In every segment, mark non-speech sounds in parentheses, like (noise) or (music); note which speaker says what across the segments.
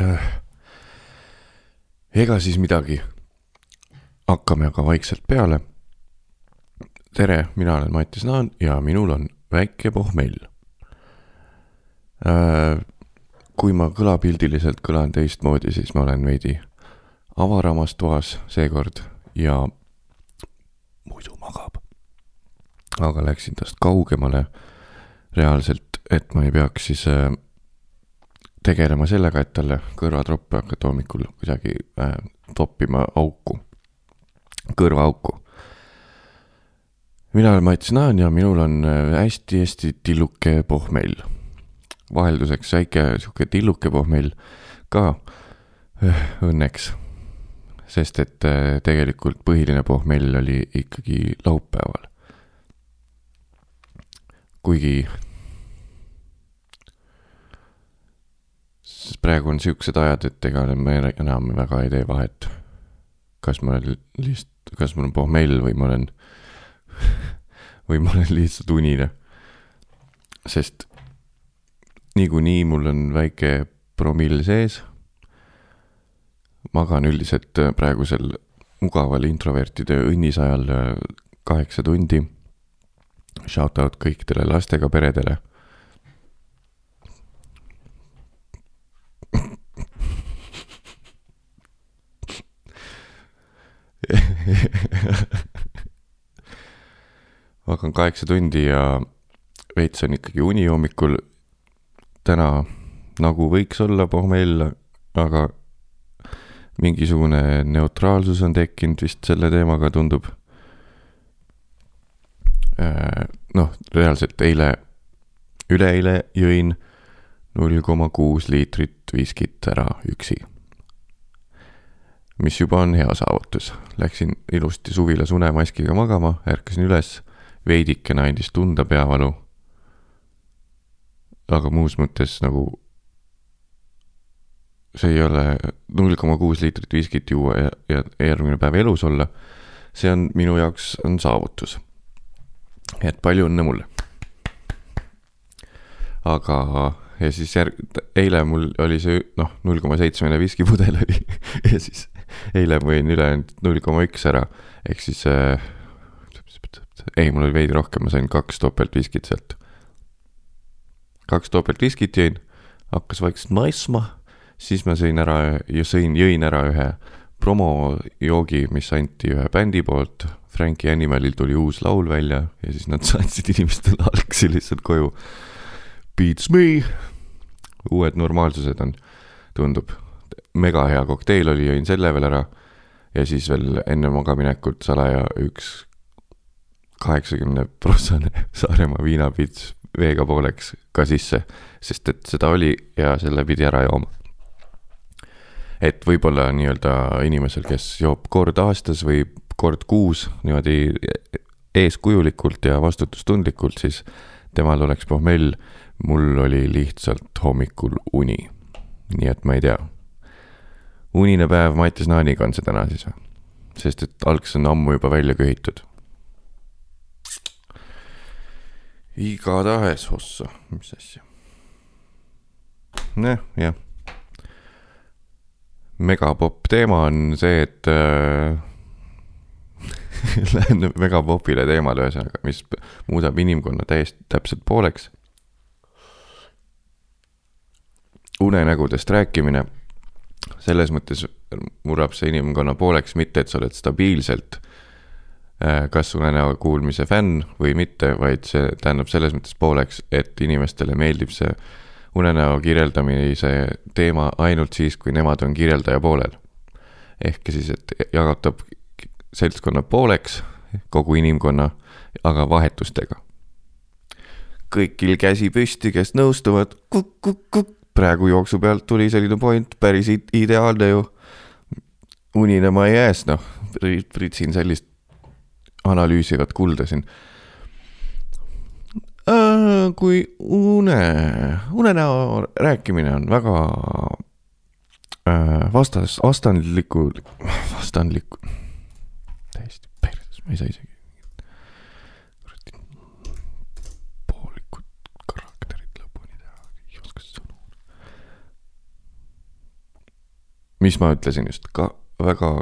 Speaker 1: Äh, ega siis midagi. hakkame aga vaikselt peale. tere, mina olen Mattias Naan ja minul on väike pohmell. Äh, kui ma kõlapildiliselt kõlan teistmoodi, siis ma olen veidi avaramas toas seekord ja muidu magab. aga läksin tast kaugemale reaalselt, et ma ei peaks siis äh, tegelema sellega, et talle kõrvatroppe hakata hommikul kuidagi äh, toppima auku, kõrvaauku. mina olen Mats Naan ja minul on hästi-hästi äh, tilluke pohmell. vahelduseks väike sihuke tilluke pohmell ka äh, õnneks. sest et äh, tegelikult põhiline pohmell oli ikkagi laupäeval. kuigi sest praegu on siuksed ajad, et ega me enam väga ei tee vahet. kas ma olen lihtsalt, kas mul on pohmell või ma olen (laughs) või ma olen lihtsalt unine. sest niikuinii mul on väike promill sees. magan üldiselt praegusel mugaval introvertide õnnisajal kaheksa tundi. Shout out kõikidele lastega peredele (laughs) magan kaheksa tundi ja veits on ikkagi uni hommikul. täna nagu võiks olla pohmell, aga mingisugune neutraalsus on tekkinud vist selle teemaga, tundub. Äh, noh, reaalselt eile, üleeile jõin null koma kuus liitrit viskit ära üksi mis juba on hea saavutus. Läksin ilusti suvilas unemaskiga magama, ärkasin üles, veidikene andis tunda peavalu. aga muus mõttes nagu see ei ole null koma kuus liitrit viskit juua ja, ja järgmine päev elus olla. see on minu jaoks on saavutus. et palju õnne mulle. aga ja siis järg-, eile mul oli see noh, null koma seitsmene viskipudel oli (laughs) ja siis eile mõin ülejäänud null koma üks ära, ehk siis äh, ei, mul oli veidi rohkem, ma sain kaks topeltviskit sealt. kaks topeltviskit jõin, hakkas vaikselt maitsma, siis ma sõin ära ja sõin, jõin ära ühe promojoogi, mis anti ühe bändi poolt. Frankie Animalil tuli uus laul välja ja siis nad (laughs) saatsid inimestele algsi lihtsalt koju. Beats me, uued normaalsused on, tundub mega hea kokteil oli, jõin selle veel ära. ja siis veel enne magaminekut salaja üks kaheksakümne prossane (laughs) Saaremaa viinapits veega pooleks ka sisse, sest et seda oli ja selle pidi ära jooma. et võib-olla nii-öelda inimesel, kes joob kord aastas või kord kuus niimoodi eeskujulikult ja vastutustundlikult, siis temal oleks pohmell, mul oli lihtsalt hommikul uni. nii et ma ei tea unine päev Mattias Naaniga on see täna siis või? sest et algs on ammu juba välja köhitud. igatahes, ossa, mis asja. noh, jah. megapopp teema on see, et äh, (laughs) Lähen megapopile teemale ühesõnaga, mis muudab inimkonna täiesti täpselt pooleks. unenägudest rääkimine selles mõttes murrab see inimkonna pooleks mitte, et sa oled stabiilselt äh, kas unenäo kuulmise fänn või mitte, vaid see tähendab selles mõttes pooleks, et inimestele meeldib see unenäo kirjeldamise teema ainult siis, kui nemad on kirjeldaja poolel. ehk siis, et jaotab seltskonna pooleks, kogu inimkonna, aga vahetustega. kõigil käsi püsti, kes nõustuvad, kukk-kukk-kukk praegu jooksu pealt tuli selline point, päris ideaalne ju. uninema ei jääs, noh, pritsin sellist analüüsivat kulda siin. Äh, kui une, unenäo rääkimine on väga äh, vastas, vastandliku, vastandliku, täiesti perses, ma ei saa isegi mis ma ütlesin just, ka väga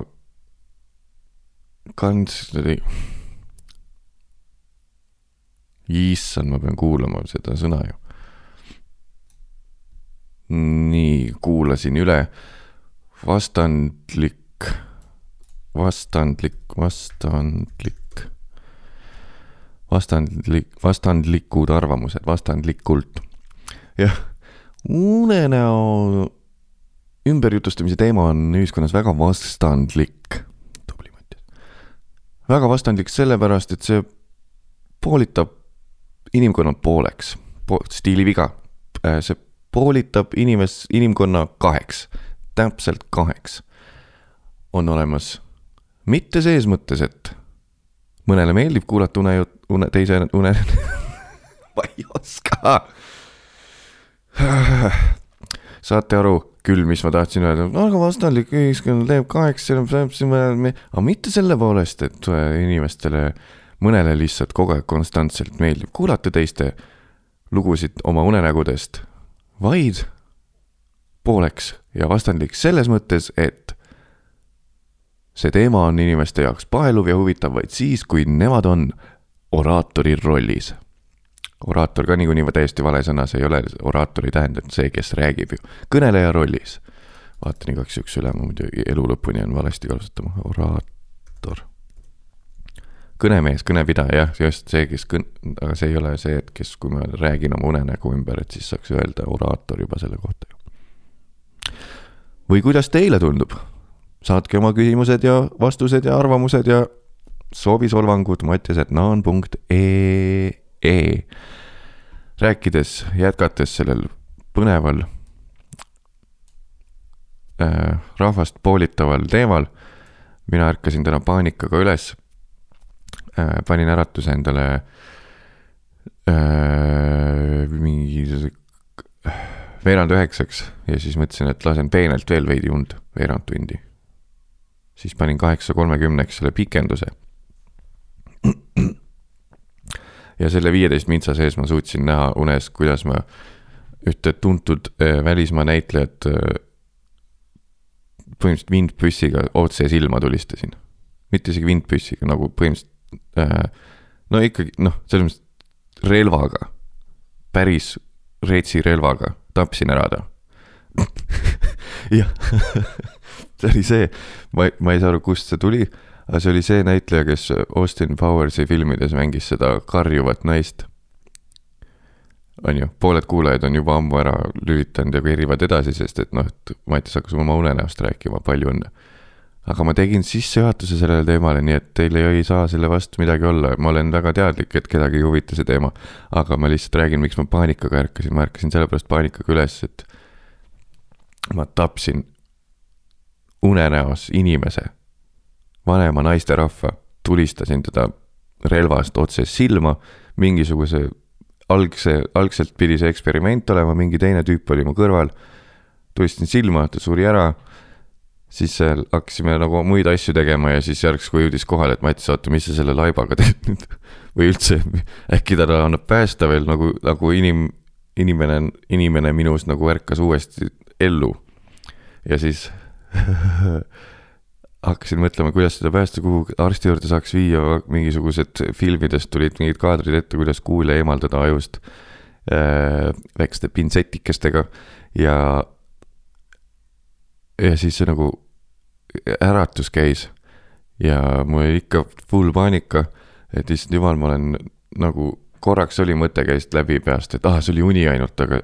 Speaker 1: kantsleri. issand, ma pean kuulama seda sõna ju. nii, kuulasin üle. vastandlik, vastandlik, vastandlik, vastandlik, vastandlikud arvamused, vastandlikult. jah, unenäo ümberjutustamise teema on ühiskonnas väga vastandlik. tubli Mattias. väga vastandlik sellepärast, et see poolitab inimkonna pooleks po, stiiliviga. Äh, see poolitab inimes-, inimkonna kaheks, täpselt kaheks. on olemas mitte ses mõttes, et mõnele meeldib kuulata une, une, teise une (laughs) ma ei oska (sighs) saate aru küll, mis ma tahtsin öelda, väga vastandlik ühiskond teeb kaheksa, aga mitte selle poolest, et äh, inimestele, mõnele lihtsalt kogu aeg konstantselt meeldib kuulata teiste lugusid oma unenägudest, vaid pooleks ja vastandlik selles mõttes, et see teema on inimeste jaoks paeluv ja huvitav vaid siis, kui nemad on oraatori rollis oraator ka niikuinii täiesti vale sõna, see ei ole, oraator ei tähenda see, kes räägib ju, kõneleja rollis. vaatan igaks juhuks üle, ma muidu elu lõpuni jään valesti kasutama, oraator. kõnemees, kõnepidaja, jah, just see, kes kõn-, aga see ei ole see, et kes, kui ma räägin oma unenägu ümber, et siis saaks öelda oraator juba selle kohta ju. või kuidas teile tundub? saatke oma küsimused ja vastused ja arvamused ja soovisolvangud mattias.naan.ee E. rääkides, jätkates sellel põneval äh, rahvast poolitaval teemal, mina ärkasin täna paanikaga üles äh,, panin äratuse endale äh, mingi veerand üheksaks ja siis mõtlesin, et lasen peenelt veel veidi und, veerand tundi. siis panin kaheksa kolmekümneks selle pikenduse ja selle viieteist mintsa sees ma suutsin näha unes, kuidas ma ühte tuntud äh, välismaa näitlejat äh, põhimõtteliselt vindpüssiga otse silma tulistasin. mitte isegi vindpüssiga, nagu põhimõtteliselt äh,, no ikkagi noh, selles mõttes relvaga, päris reetsi relvaga, tapsin ära ta. (laughs) Jah. (laughs) See oli see, ma, ma ei saa aru, kust see tuli aga see oli see näitleja, kes Austin Powersi filmides mängis seda karjuvat naist. on ju, pooled kuulajad on juba ammu ära lülitanud ja kerivad edasi, sest et noh, et Mattias hakkas oma unenäost rääkima, palju õnne. aga ma tegin sissejuhatuse sellele teemale, nii et teil ei saa selle vastu midagi olla, ma olen väga teadlik, et kedagi ei huvita see teema. aga ma lihtsalt räägin, miks ma paanikaga ärkasin, ma ärkasin sellepärast paanikaga üles, et ma tapsin unenäos inimese vanema naisterahva, tulistasin teda relvast otse silma, mingisuguse algse, algselt pidi see eksperiment olema, mingi teine tüüp oli mu kõrval, tulistasin silma, ta suri ära, siis hakkasime nagu muid asju tegema ja siis järsku jõudis kohale, et Mats, oota, mis sa selle laibaga teed nüüd (laughs) või üldse, äkki ta annab päästa veel nagu, nagu inim-, inimene, inimene minus nagu ärkas uuesti ellu. ja siis (laughs) hakkasin mõtlema, kuidas seda päästa, kuhu arsti juurde saaks viia, mingisugused filmidest tulid mingid kaadrid ette, kuidas kuule eemaldada ajust äh, väikeste pintsetikestega. Ja, ja siis see nagu äratus käis. Ja mul oli ikka full paanika, et issand jumal, ma olen nagu korraks oli mõte käis läbi peast, et ah, see oli uni ainult, aga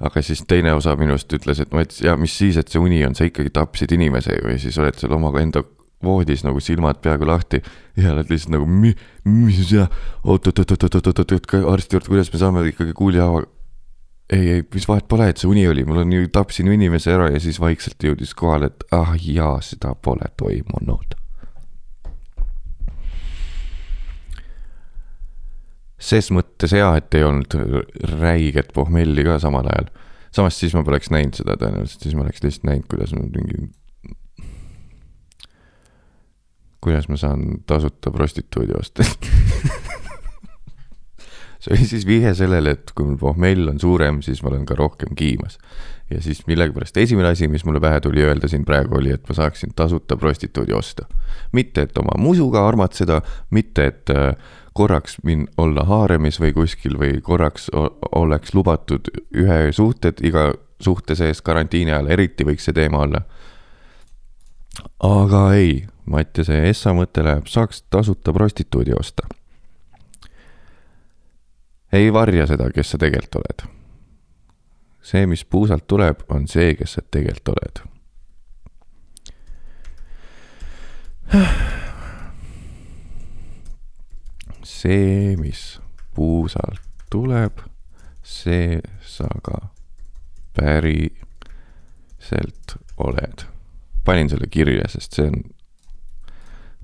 Speaker 1: aga siis teine osa minust ütles, et ma ütlesin, ja mis siis, et see uni on, sa ikkagi tapsid inimese ju ja siis oled seal oma enda voodis nagu silmad peaaegu lahti ja oled lihtsalt nagu mi-, mis ja oot-oot-oot-oot-oot-oot-oot, arsti juurde, kuidas me saame ikkagi kuuljahaava. ei, ei, mis vahet pole, et see uni oli, mul on ju, tapsin inimese ära ja siis vaikselt jõudis kohale, et ah jaa, seda pole toimunud ses mõttes hea, et ei olnud räiget pohmelli ka samal ajal. samas siis ma poleks näinud seda tõenäoliselt, siis ma oleks lihtsalt näinud, kuidas ma mingi. kuidas ma saan tasuta prostituudi osta (laughs) see oli siis vihje sellele, et kui mul pohmell on suurem, siis ma olen ka rohkem kiimas. ja siis millegipärast esimene asi, mis mulle pähe tuli öelda siin praegu oli, et ma saaksin tasuta prostituudi osta. mitte, et oma musuga armatseda, mitte, et äh, korraks min-, olla haaremis või kuskil või korraks oleks lubatud ühe suhted iga suhte sees karantiini ajal, eriti võiks see teema olla. aga ei, Mattiase Essa mõte läheb, saaks tasuta prostituudi osta. ei varja seda, kes sa tegelikult oled. see, mis puusalt tuleb, on see, kes sa tegelikult oled see, mis puusalt tuleb, see sa ka päriselt oled. panin selle kirja, sest see on,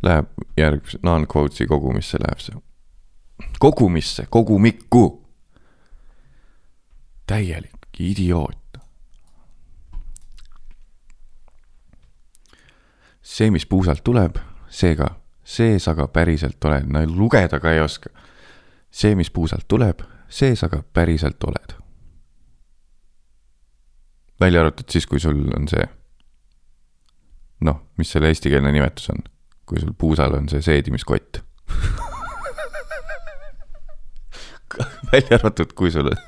Speaker 1: läheb järgmise, non-quotes'i kogumisse läheb see. kogumisse, kogumikku. täielik idioot. see, mis puusalt tuleb, see sa ka päriselt oled, no lugeda ka ei oska. see, mis puusalt tuleb, see sa ka päriselt oled. välja arvatud siis, kui sul on see, noh, mis selle eestikeelne nimetus on, kui sul puusal on see seedimiskott (laughs) välja arvatud, kui sul on (laughs)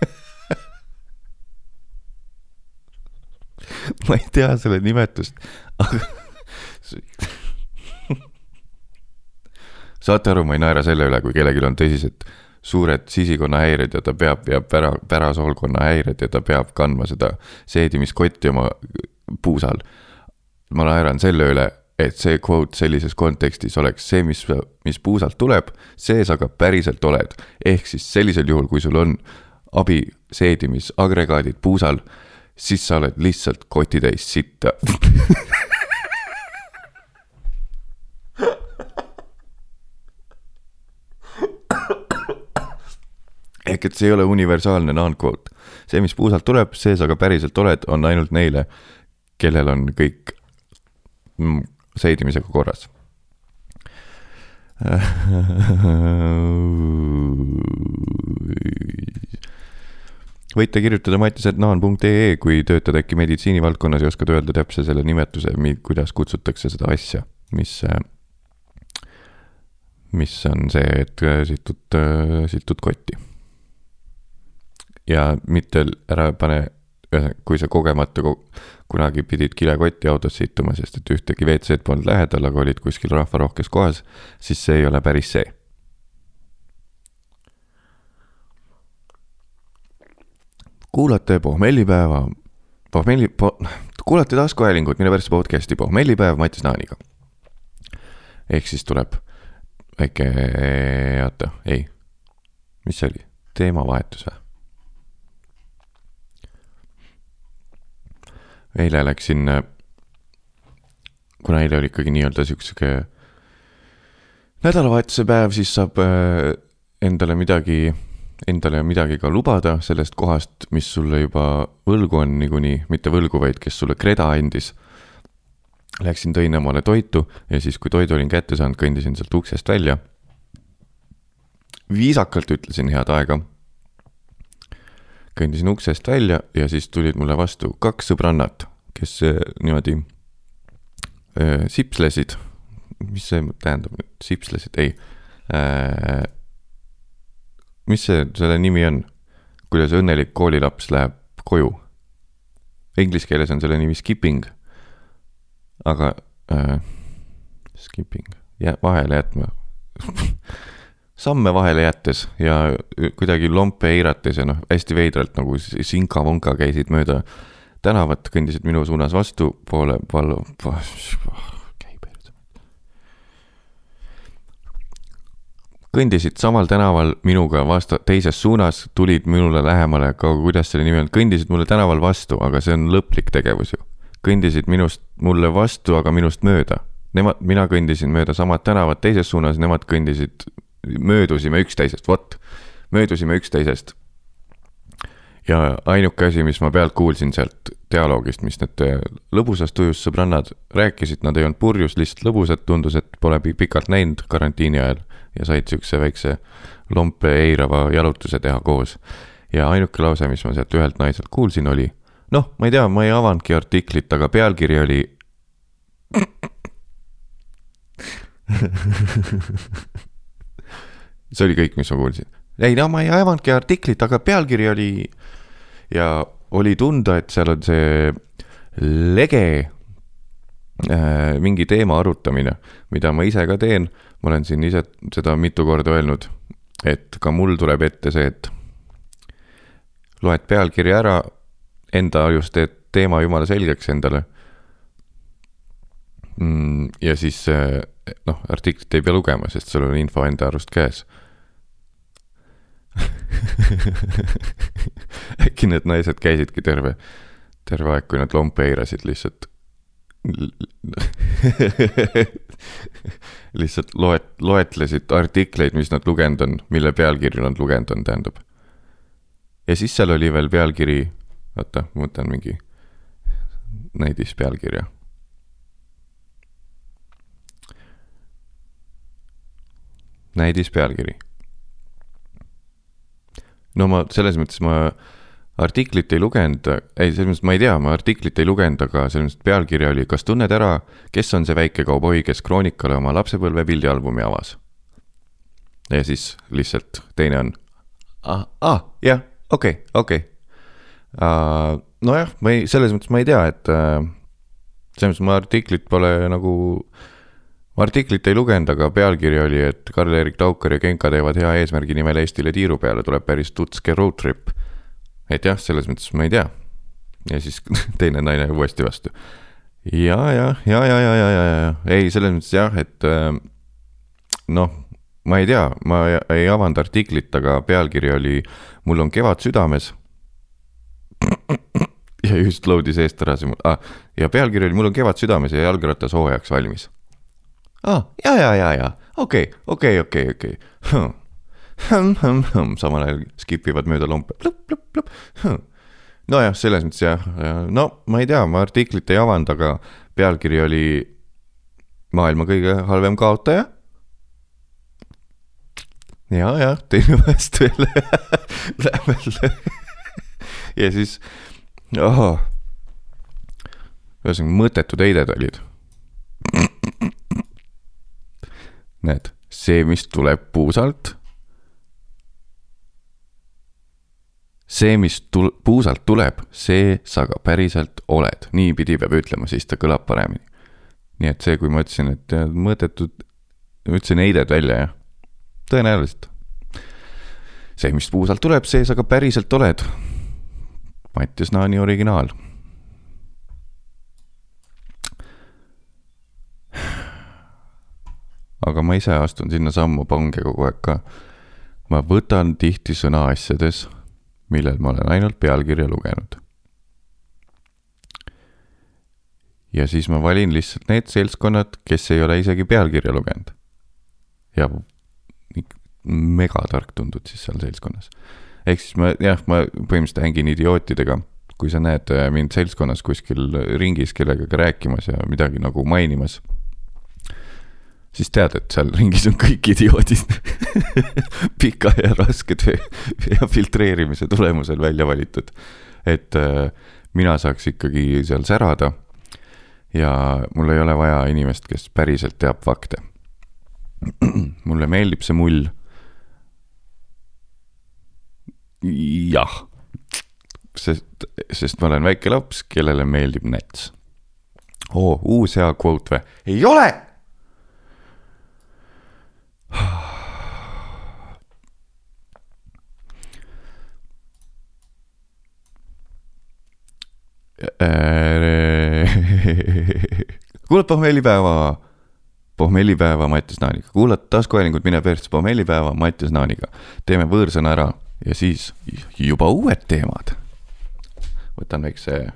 Speaker 1: ma ei tea selle nimetust, aga (laughs) saate aru, ma ei naera selle üle, kui kellelgi on tõsised suured sisikonna häired ja ta peab, peab pära, pärasoolkonna häired ja ta peab kandma seda seedimiskotti oma puusal. ma naeran selle üle, et see quote sellises kontekstis oleks see, mis, mis puusalt tuleb, see sa ka päriselt oled. ehk siis sellisel juhul, kui sul on abiseedimisagregaadid puusal, siis sa oled lihtsalt kotitäis sitta (laughs) ehk et see ei ole universaalne non-quote. see, mis puusalt tuleb, see sa ka päriselt oled, on ainult neile, kellel on kõik mm, seidimisega korras (laughs) võite kirjutada matis.naan.ee, kui töötad äkki meditsiinivaldkonnas ja oskad öelda täpse selle nimetuse, kuidas kutsutakse seda asja, mis, mis on see, et situd, situd kotti ja mitte ära pane, ühesõnaga, kui sa kogemata ko kunagi pidid kilekotti autosse istuma, sest et ühtegi WC-d polnud lähedal, aga olid kuskil rahvarohkes kohas, siis see ei ole päris see. kuulate pohmellipäeva, pohmelli po,, kuulate taskuhäälingut, mille pärast podcast'i pohmellipäev Mattis Naaniga. ehk siis tuleb väike, oota, ei, mis see oli, teemavahetus või? Eile läksin, kuna eile oli ikkagi nii-öelda sihuke nädalavahetuse päev, siis saab äh, endale midagi, endale midagi ka lubada sellest kohast, mis sulle juba võlgu on niikuinii, mitte võlgu, vaid kes sulle kreda andis. Läksin, tõin omale toitu ja siis, kui toidu olin kätte saanud, kõndisin sealt uksest välja. viisakalt ütlesin head aega kõndisin uksest välja ja siis tulid mulle vastu kaks sõbrannat, kes äh, niimoodi äh, sipslesid. mis see tähendab nüüd, sipslesid, ei äh,. mis see, selle nimi on, kuidas õnnelik koolilaps läheb koju? Inglise keeles on selle nimi skipping. aga äh, skipping, jää vahele jätma (laughs) samme vahele jättes ja kuidagi lompe eirates ja noh, hästi veidralt nagu sinka-vonka käisid mööda tänavat, kõndisid minu suunas vastu poole pallu. kõndisid samal tänaval minuga vasta-, teises suunas, tulid minule lähemale, ka kuidas selle nimi on, kõndisid mulle tänaval vastu, aga see on lõplik tegevus ju. kõndisid minust, mulle vastu, aga minust mööda. Nemad, mina kõndisin mööda samad tänavad teises suunas, nemad kõndisid möödusime üksteisest, vot, möödusime üksteisest. ja ainuke asi, mis ma pealt kuulsin sealt dialoogist, mis need äh, lõbusas tujus sõbrannad rääkisid, nad ei olnud purjus, lihtsalt lõbusad, tundus, et pole pikalt näinud karantiini ajal ja said siukse väikse lompe eirava jalutuse teha koos. ja ainuke lause, mis ma sealt ühelt naiselt kuulsin, oli noh, ma ei tea, ma ei avanudki artiklit, aga pealkiri oli (laughs) (laughs) see oli kõik, mis ma kuulsin. ei no ma ei avanudki artiklit, aga pealkiri oli ja oli tunda, et seal on see lege äh, mingi teema arutamine, mida ma ise ka teen. ma olen siin ise seda mitu korda öelnud, et ka mul tuleb ette see, et loed pealkirja ära, enda ajus teed teema jumala selgeks endale mm,. ja siis äh, noh, artiklit ei pea lugema, sest sul on info enda arust käes (laughs) äkki need naised käisidki terve, terve aeg, kui nad lompe eirasid, lihtsalt (laughs) lihtsalt loet-, loetlesid artikleid, mis nad lugenud on, mille pealkirju nad lugenud on, tähendab. ja siis seal oli veel pealkiri, oota, ma võtan mingi näidispealkirja näidispealkiri no ma selles mõttes ma artiklit ei lugenud, ei, selles mõttes ma ei tea, ma artiklit ei lugenud, aga selles mõttes pealkiri oli, kas tunned ära, kes on see väike kauboi, kes Kroonikale oma lapsepõlve pildialbumi avas? ja siis lihtsalt teine on, ah, ah, jah, okei okay,, okei okay.. nojah, ma ei, selles mõttes ma ei tea, et uh, selles mõttes ma artiklit pole nagu uh, ma artiklit ei lugenud, aga pealkiri oli, et Karl-Erik Taukar ja Genka teevad hea eesmärgi nimel Eestile tiiru peale, tuleb päris tutske road trip. et jah, selles mõttes ma ei tea. ja siis (laughs) teine naine uuesti vastu. ja, ja, ja, ja, ja, ja, ja, ja, ei, selles mõttes jah, et äh, noh, ma ei tea, ma ei, avanud artiklit, aga pealkiri oli Mul on kevad südames (clears throat) ja just load'is eest ära see mul ah,, ja pealkiri oli Mul on kevad südames ja jalgratas hooajaks valmis aa, ja, ja, ja, ja, okei, okei, okei, okei. samal ajal skip ivad mööda lompe, plõpp-plõpp-plõpp. nojah, selles mõttes jah, no ma ei tea, ma artiklit ei avanud, aga pealkiri oli maailma kõige halvem kaotaja. ja, jah, teine (laughs) vast veel Läheme ja siis, oh. ühesõnaga mõttetud heided olid näed, see, mis tuleb puusalt. see, mis tul-, puusalt tuleb, see sa ka päriselt oled, niipidi peab ütlema, siis ta kõlab paremini. nii et see, kui ma ütlesin, et mõõdetud, ma ütlesin heided välja, jah, tõenäoliselt. see, mis puusalt tuleb, see sa ka päriselt oled. Mattias Naani originaal aga ma ise astun sinna sammu pange kogu aeg ka. ma võtan tihti sõna asjades, millel ma olen ainult pealkirja lugenud. ja siis ma valin lihtsalt need seltskonnad, kes ei ole isegi pealkirja lugenud. ja megatark tundud siis seal seltskonnas. ehk siis ma jah, ma põhimõtteliselt hängin idiootidega kui sa näed äh, mind seltskonnas kuskil ringis kellegagi rääkimas ja midagi nagu mainimas siis tead, et seal ringis on kõik idioodid pika ja raske töö ja filtreerimise tulemusel välja valitud. et äh, mina saaks ikkagi seal särada. ja mul ei ole vaja inimest, kes päriselt teab fakte. mulle meeldib see mull. jah, sest, sest ma olen väike laps, kellele meeldib näts. oo, uus hea kvoot või? ei ole kuulad pohmellipäeva, pohmellipäeva Mattias Naaniga, kuulad taskuhäälingut Mine persse, pohmellipäeva Mattias Naaniga. teeme võõrsõna ära ja siis juba uued teemad. võtan väikse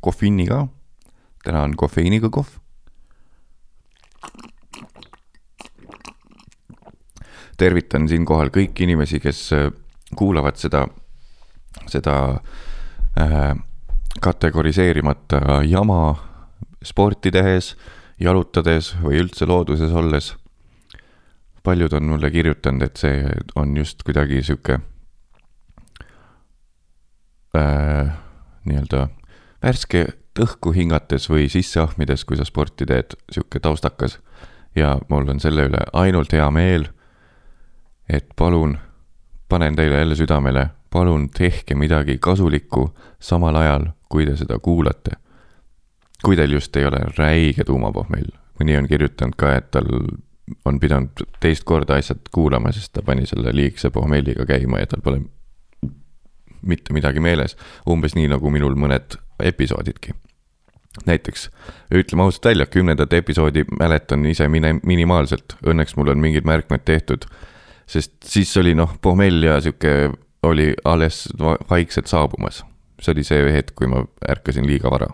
Speaker 1: kohvinni ka. täna on kofeiiniga kohv tervitan siinkohal kõiki inimesi, kes äh, kuulavad seda seda äh, kategoriseerimata jama sporti tehes, jalutades või üldse looduses olles. paljud on mulle kirjutanud, et see on just kuidagi sihuke äh, nii-öelda värske õhku hingates või sisse ahmides, kui sa sporti teed, sihuke taustakas. ja mul on selle üle ainult hea meel. Et palun, panen teile jälle südamele, palun tehke midagi kasulikku samal ajal, kui te seda kuulate. kui teil just ei ole räige tuumapohmell, mõni on kirjutanud ka, et tal on pidanud teist korda asjad kuulama, sest ta pani selle liigse pohmelliga käima ja tal pole mitte midagi meeles. umbes nii, nagu minul mõned episoodidki. näiteks, ütleme ausalt välja, kümnendat episoodi mäletan ise mine-, minimaalselt, õnneks mul on mingid märkmed tehtud. Sest siis oli noh, pohmell ja sihuke oli alles vaikselt saabumas. see oli see hetk, kui ma ärkasin liiga vara.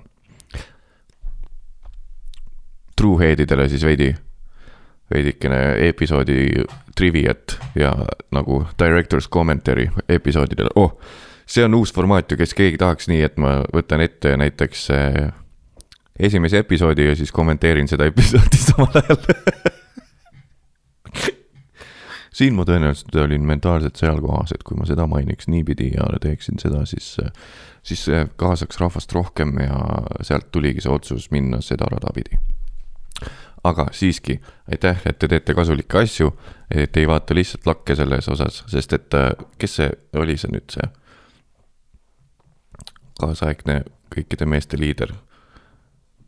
Speaker 1: Trueheadidele siis veidi, veidikene episoodi triviat ja nagu director's commentary episoodidele, oh see on uus formaat ju, kes keegi tahaks nii, et ma võtan ette näiteks äh, esimese episoodi ja siis kommenteerin seda episoodi (laughs) samal ajal siin ma tõenäoliselt olin mentaalselt seal kohas, et kui ma seda mainiks niipidi ja teeksin seda, siis, siis kaasaks rahvast rohkem ja sealt tuligi see otsus minna seda rada pidi. aga siiski, aitäh, et te teete kasulikke asju, et ei vaata lihtsalt lakke selles osas, sest et kes see oli, see nüüd see kaasaegne kõikide meeste liider,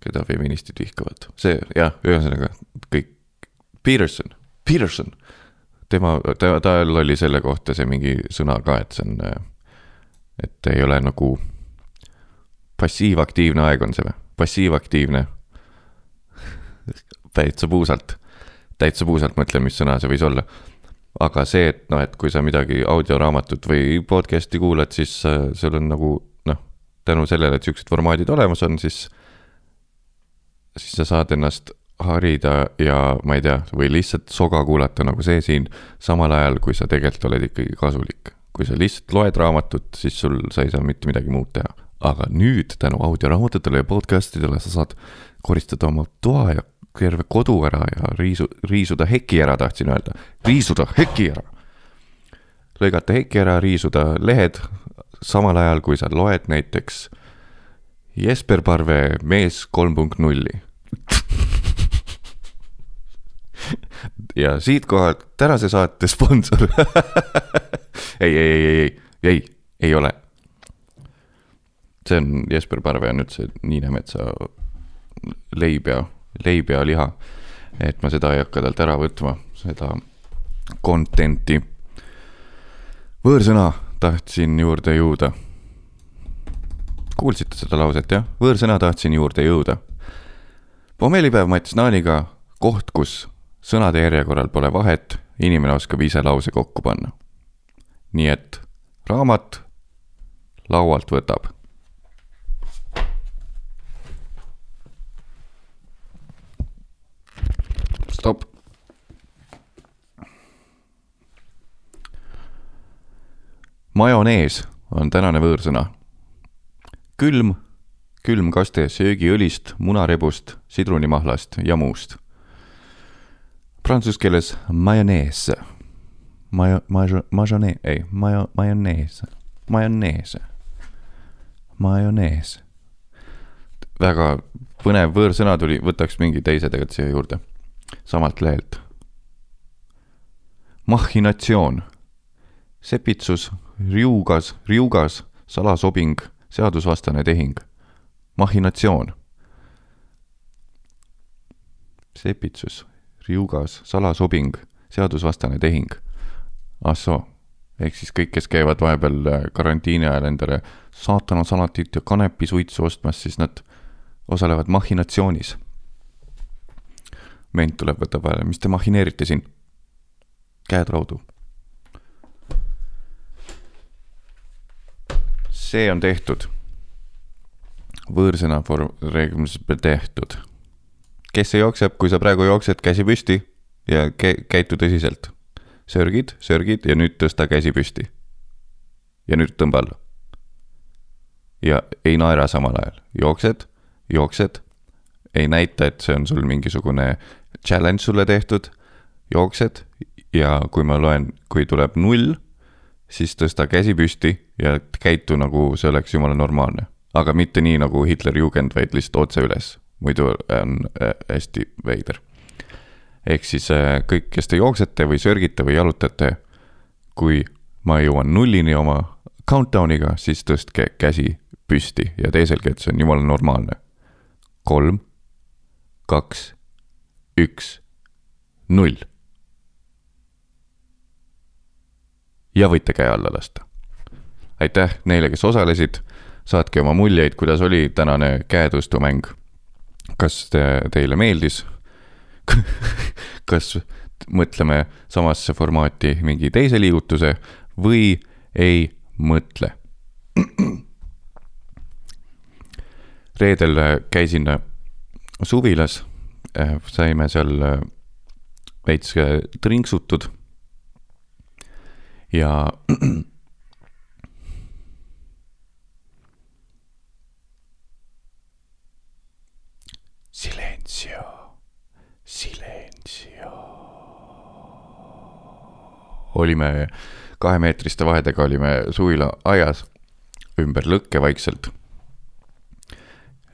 Speaker 1: keda feministid vihkavad. see jah, ühesõnaga kõik, Peterson, Peterson, tema, ta, tal oli selle kohta see mingi sõna ka, et see on, et ei ole nagu passiivaktiivne aeg on see või, passiivaktiivne. Täitsa puusalt, täitsa puusalt mõtlen, mis sõna see võis olla. aga see, et noh, et kui sa midagi audioraamatut või podcast'i kuulad, siis äh, sul on nagu tänu sellele, et siuksed formaadid olemas on, siis, siis sa saad ennast harida ja ma ei tea, või lihtsalt soga kuulata nagu see siin, samal ajal kui sa tegelikult oled ikkagi kasulik. kui sa lihtsalt loed raamatut, siis sul, sa ei saa mitte midagi muud teha. aga nüüd tänu audioraamatutele ja podcast idele sa saad koristada oma toa ja terve kodu ära ja riisu, riisuda heki ära, tahtsin öelda. riisuda heki ära. lõigata heki ära, riisuda lehed, samal ajal, kui sa loed näiteks Jesper Parve Mees kolm punkt nulli (laughs) ja siitkohal tänase saate sponsor (laughs) ei, ei, ei, ei, ei, ei ole. see on Jesper Parve on üldse Niinemetsa leib ja, leib ja liha. et ma seda ei hakka talt ära võtma, seda content'i. võõrsõna tahtsin juurde jõuda. kuulsite seda lauset, jah? võõrsõna tahtsin juurde jõuda. pommelipäev Mats Naaniga, koht, kus sõnade järjekorral pole vahet, inimene oskab ise lause kokku panna. nii et raamat laualt võtab. stopp majonees on tänane võõrsõna. külm, külmkaste söögiõlist, munarebust, sidrunimahlast ja muust. Prantsuse keeles majonees, majo-, majo-, majonee-, ei, majo-, majonees, majonees, majonees. väga põnev võõrsõna tuli, võtaks mingi teise tegelikult siia juurde, samalt lehelt. mahhinatsioon, sepitsus riugas, riugas, salasobing, seadusvastane tehing, mahhinatsioon. sepitsus, riugas, salasobing, seadusvastane tehing. ah soo, ehk siis kõik, kes käivad vahepeal äh, karantiini ajal endale saatana salatit ja kanepisuitsu ostmas, siis nad osalevad mahhinatsioonis. ment tuleb, võtab vahele, mis te mahhineerite siin? käed raudu see on tehtud. võõrsõna for tehtud. Kes see jookseb, kui sa praegu jooksed, käsi püsti ja kä-, käitu tõsiselt. sörgid, sörgid ja nüüd tõsta käsi püsti. ja nüüd tõmba alla. ja ei naera samal ajal, jooksed, jooksed, ei näita, et see on sul mingisugune challenge sulle tehtud, jooksed ja kui ma loen, kui tuleb null, siis tõsta käsi püsti ja käitu nagu see oleks jumala normaalne. aga mitte nii nagu Hitleri Jugend, vaid lihtsalt otse üles, muidu on äh, hästi veider. ehk siis äh, kõik, kes te jooksete või sörgite või jalutate, kui ma jõuan nullini oma countdown'iga, siis tõstke käsi püsti ja teiselgi, et see on jumala normaalne. kolm, kaks, üks, null. ja võite käe alla lasta. aitäh neile, kes osalesid, saatke oma muljeid, kuidas oli tänane käetõstumäng. Kas te, teile meeldis? (laughs) Kas mõtleme samasse formaati mingi teise liigutuse või ei mõtle. (clears throat) reedel käisin suvilas, saime seal veits trinksutud. Ja (clears throat) Silenzio, silenzio. olime kahemeetriste vahedega olime suvila aias ümber lõkke vaikselt.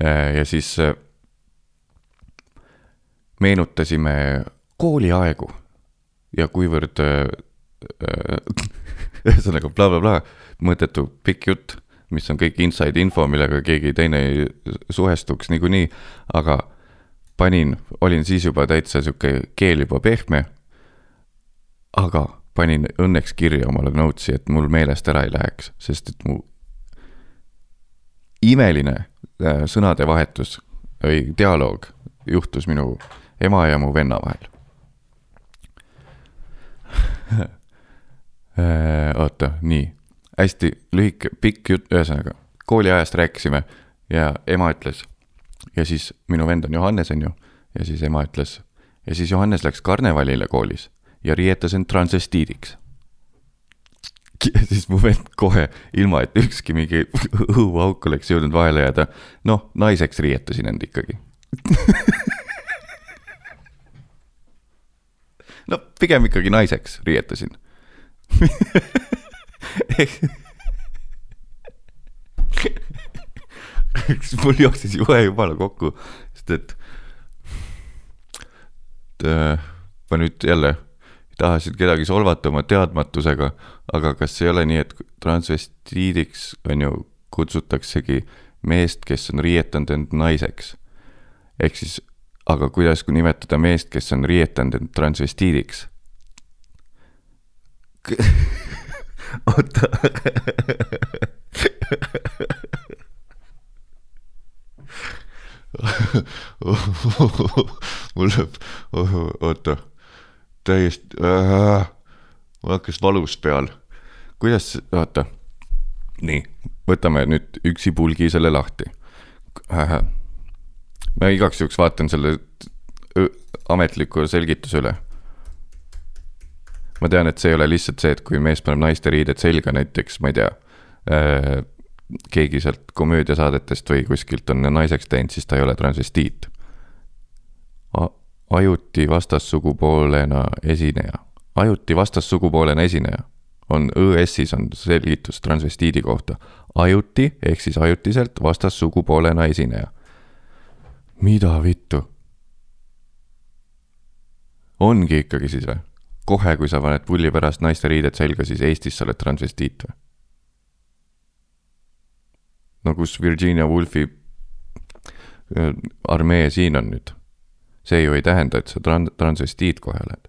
Speaker 1: Äh, ja siis äh, meenutasime kooliaegu ja kuivõrd äh, (laughs) ühesõnaga blablabla, mõttetu pikk jutt, mis on kõik inside info, millega keegi teine ei suhestuks niikuinii, aga panin, olin siis juba täitsa sihuke keel juba pehme. aga panin õnneks kirja omale notes'i, et mul meelest ära ei läheks, sest et mu imeline äh, sõnadevahetus või dialoog juhtus minu ema ja mu venna vahel (laughs) äh, oota, nii, hästi lühike, pikk jutt, ühesõnaga kooliajast rääkisime ja ema ütles ja siis minu vend on Johannes, on ju, ja siis ema ütles ja siis Johannes läks karnevalile koolis ja riietas end transvestiidiks. (laughs) ja siis mu vend kohe, ilma et ükski mingi (laughs) õhuauk oleks jõudnud vahele jääda, noh, naiseks riietasin end ikkagi (laughs) no pigem ikkagi naiseks riietasin mul jooksis jube jumala kokku, sest et, et äh, ma nüüd jälle tahasid kedagi solvata oma teadmatusega, aga kas ei ole nii, et transvestiidiks on ju, kutsutaksegi meest, kes on riietanud end naiseks. ehk siis, aga kuidas nimetada meest, kes on riietanud end transvestiidiks? oota (laughs) (laughs) mul läheb, oota täiesti äh,, mul hakkas valus peal. kuidas, vaata, nii, võtame nüüd üksipulgi selle lahti äh,. ma igaks juhuks vaatan selle ametliku selgituse üle. ma tean, et see ei ole lihtsalt see, et kui mees paneb naiste riided selga näiteks, ma ei tea äh,, keegi sealt komöödiasaadetest või kuskilt on naiseks teinud, siis ta ei ole transvestiit ajuti vastassugupoolena esineja. ajuti vastassugupoolena esineja on õ-s-is on selgitus transvestiidi kohta. ajuti ehk siis ajutiselt vastassugupoolena esineja. mida vittu? ongi ikkagi siis või? kohe, kui sa paned pulli pärast naiste riided selga, siis Eestis sa oled transvestiit või? No kus Virginia Woolfi äh, armee siin on nüüd? see ju ei tähenda, et sa tran-, transvestiit kohe oled.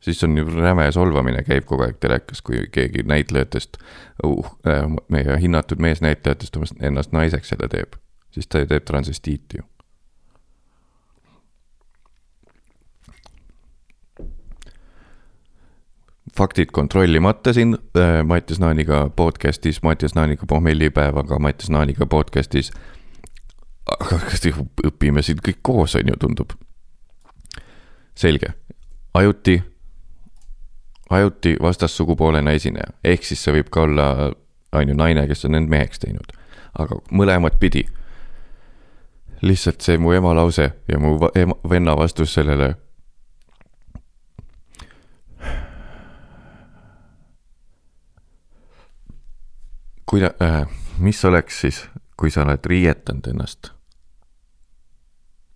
Speaker 1: siis on ju räme solvamine käib kogu aeg telekas, kui keegi näitlejatest uh,, äh, meie hinnatud meesnäitlejatest ennast naiseks jälle teeb, siis ta teeb transvestiiti ju. Faktid kontrollimata siin äh, Mattias Naaniga podcast'is, Mattias Naaniga pohmellipäevaga Mattias Naaniga podcast'is. aga kas õpime siin kõik koos, on ju, tundub selge, ajuti, ajuti vastassugupoolena esineja, ehk siis see võib ka olla, on ju, naine, kes on end meheks teinud. aga mõlemat pidi. lihtsalt see mu ema lause ja mu ema, venna vastus sellele. Kuida- äh,, mis oleks siis, kui sa oled riietanud ennast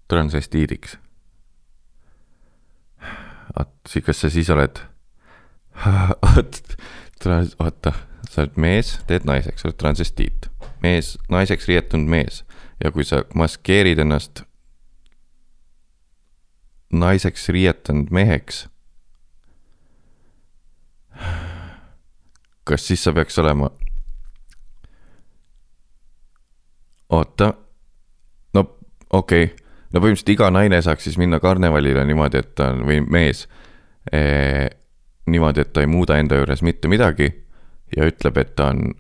Speaker 1: transvestiidiks? oot, kas sa siis oled (laughs) oot, trans-, oota, sa oled mees, teed naiseks, sa oled transvestiit. mees, naiseks riietunud mees ja kui sa maskeerid ennast naiseks riietunud meheks, kas siis sa peaks olema? Oota, no okei okay., no põhimõtteliselt iga naine saaks siis minna karnevalile niimoodi, et ta on, või mees eh, niimoodi, et ta ei muuda enda juures mitte midagi ja ütleb, et ta on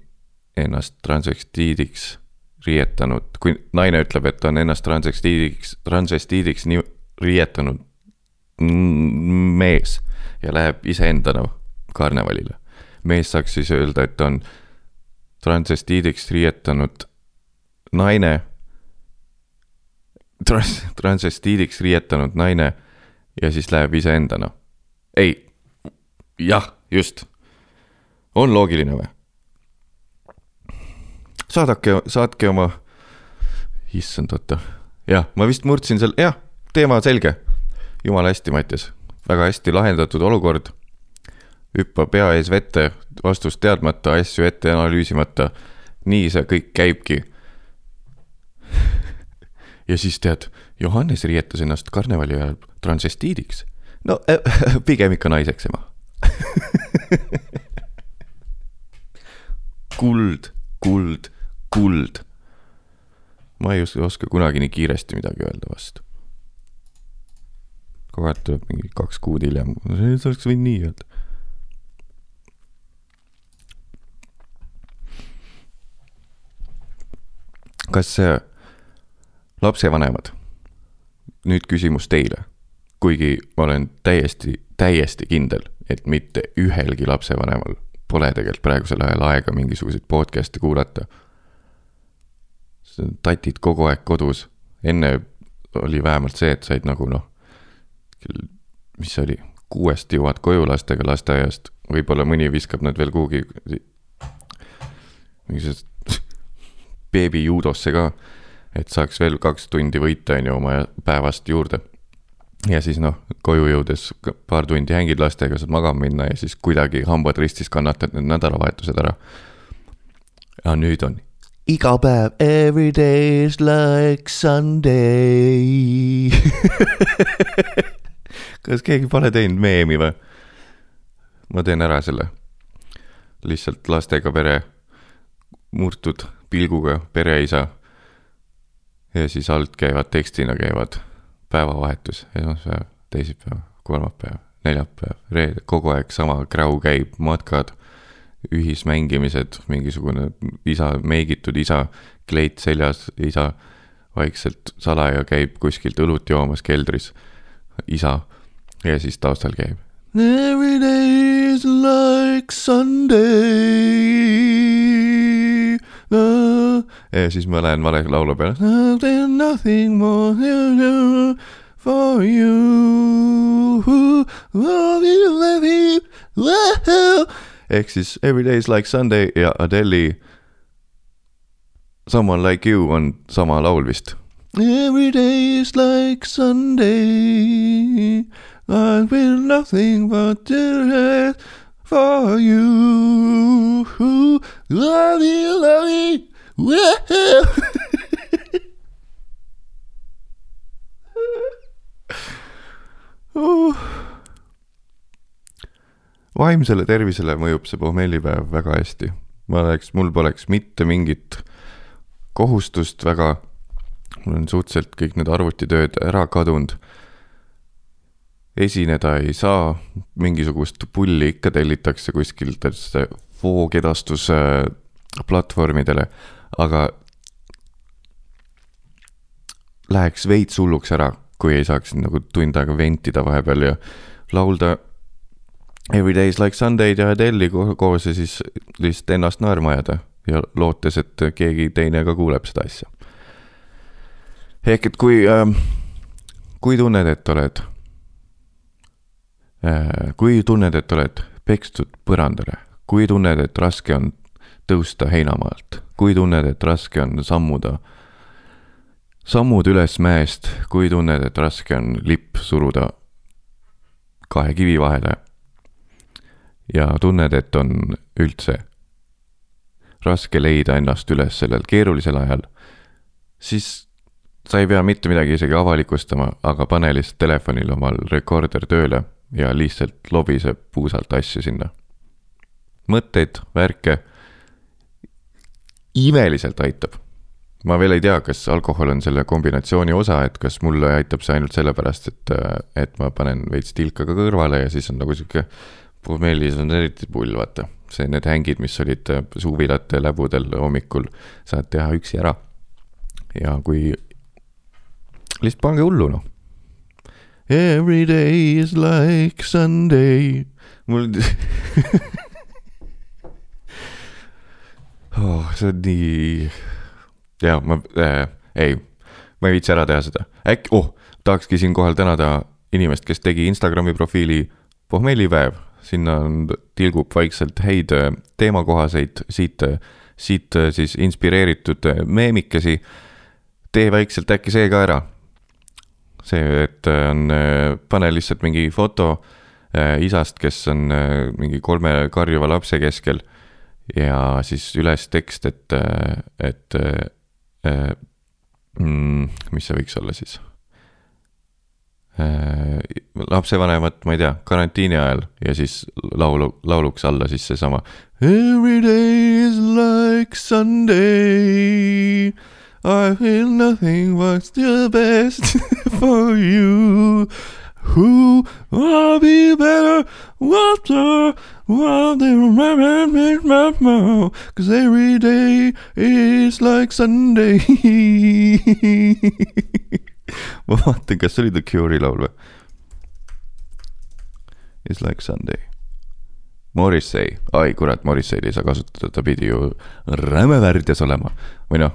Speaker 1: ennast transvestiidiks riietanud, kui naine ütleb, et ta on ennast transvestiidiks, transvestiidiks nii riietanud mees ja läheb iseendana karnevalile. mees saaks siis öelda, et ta on transvestiidiks riietanud naine, trans-, transvestiidiks riietanud naine ja siis läheb iseendana. ei, jah, just. on loogiline või? saadake, saatke oma, issand, oota. jah, ma vist murdsin seal, jah, teema selge. jumala hästi, Mattias, väga hästi lahendatud olukord. hüppa pea ees vette, vastust teadmata, asju ette analüüsimata. nii see kõik käibki ja siis tead, Johannes riietas ennast karnevali ajal transvestiidiks. no äh, (laughs) pigem ikka naiseks ema (laughs) kuld, kuld, kuld. ma ei oska kunagi nii kiiresti midagi öelda vastu. kogu aeg tuleb mingi kaks kuud hiljem, sa oleks võinud nii öelda. kas lapsevanemad, nüüd küsimus teile, kuigi ma olen täiesti, täiesti kindel, et mitte ühelgi lapsevanemal pole tegelikult praegusel ajal aega mingisuguseid podcast'e kuulata. tatid kogu aeg kodus, enne oli vähemalt see, et said nagu noh, mis see oli, kuuest jõuad koju lastega lasteaiast, võib-olla mõni viskab nad veel kuhugi mingisugusesse (laughs) beebijuudosse ka, et saaks veel kaks tundi võita, on ju, oma päevast juurde ja siis noh, koju jõudes paar tundi hängid lastega, saad magama minna ja siis kuidagi hambad ristis kannatad need nädalavahetused ära. ja nüüd on iga päev, every day is like Sunday (laughs) kas keegi pole teinud meemi või? ma teen ära selle. lihtsalt lastega pere, murtud pilguga pereisa. Ja siis alt käivad tekstina käivad päevavahetus, esmaspäev, teisipäev, kolmapäev, neljapäev, reede, kogu aeg sama kräu käib, matkad, ühismängimised, mingisugune isa, meigitud isa, kleit seljas, isa vaikselt salaja käib kuskilt õlut joomas keldris, isa, ja siis taustal käib. Every day is like Sunday. Ja siis ma lähen vale laulu peale. Nothing more for you. ehk siis Every day is like Sunday ja Adele'i Someone like you on sama laul vist. Every day is like Sunday. I will nothing but do it for you. Love you, love you. uh. vaimsele tervisele mõjub see pohmellipäev väga hästi. ma oleks, mul poleks mitte mingit kohustust väga. mul on suhteliselt kõik need arvutitööd ära kadunud. Esineda ei saa, mingisugust pulli ikka tellitakse kuskilt voogedastuse platvormidele, aga läheks veits hulluks ära, kui ei saaks nagu tund aega ventida vahepeal ja laulda Every day is like Sunday ja Adele'i koos ja siis lihtsalt ennast naerma ajada ja lootes, et keegi teine ka kuuleb seda asja. ehk et kui äh,, kui tunned, et oled kui tunned, et oled pekstud põrandale, kui tunned, et raske on tõusta heinamaalt, kui tunned, et raske on sammuda, sammud üles mäest, kui tunned, et raske on lipp suruda kahe kivi vahele. ja tunned, et on üldse raske leida ennast üles sellel keerulisel ajal, siis sa ei pea mitte midagi isegi avalikustama, aga pane lihtsalt telefonil omal rekorder tööle ja lihtsalt lobiseb puusalt asju sinna. mõtteid, värke imeliselt aitab. ma veel ei tea, kas alkohol on selle kombinatsiooni osa, et kas mulle aitab see ainult sellepärast, et, et ma panen veits tilka ka kõrvale ja siis on nagu sihuke. pommellis on eriti pull, vaata, see, need hängid, mis olid suvilate läbudel hommikul, saad teha üksi ära. ja kui, lihtsalt pange hullu, noh. Every day is like Sunday. mul (laughs) oh,. see on nii, jaa, ma äh,, ei, ma ei viitsi ära teha seda, äkki, oh, tahakski siinkohal tänada inimest, kes tegi Instagrami profiili pohmellipäev, sinna on, tilgub vaikselt häid äh, teemakohaseid siit, äh, siit äh, siis inspireeritud meemikesi. tee vaikselt äkki see ka ära. See, et on, pane lihtsalt mingi foto isast, kes on mingi kolme karjuva lapse keskel ja siis üles tekst, et, et äh, mm, mis see võiks olla siis äh,? lapsevanemat, ma ei tea, karantiini ajal ja siis laulu, lauluks alla siis seesama. Every day is like Sunday. I feel nothing but the best (laughs) for you. Who will be better, water, what they remember cause every day is like Sunday (laughs) ma vaatan, kas see oli The Cure'i laul või? Is like Sunday. Morrissey, ai kurat, Morrissey'd ei saa kasutada, ta pidi ju räme värdjas olema või noh,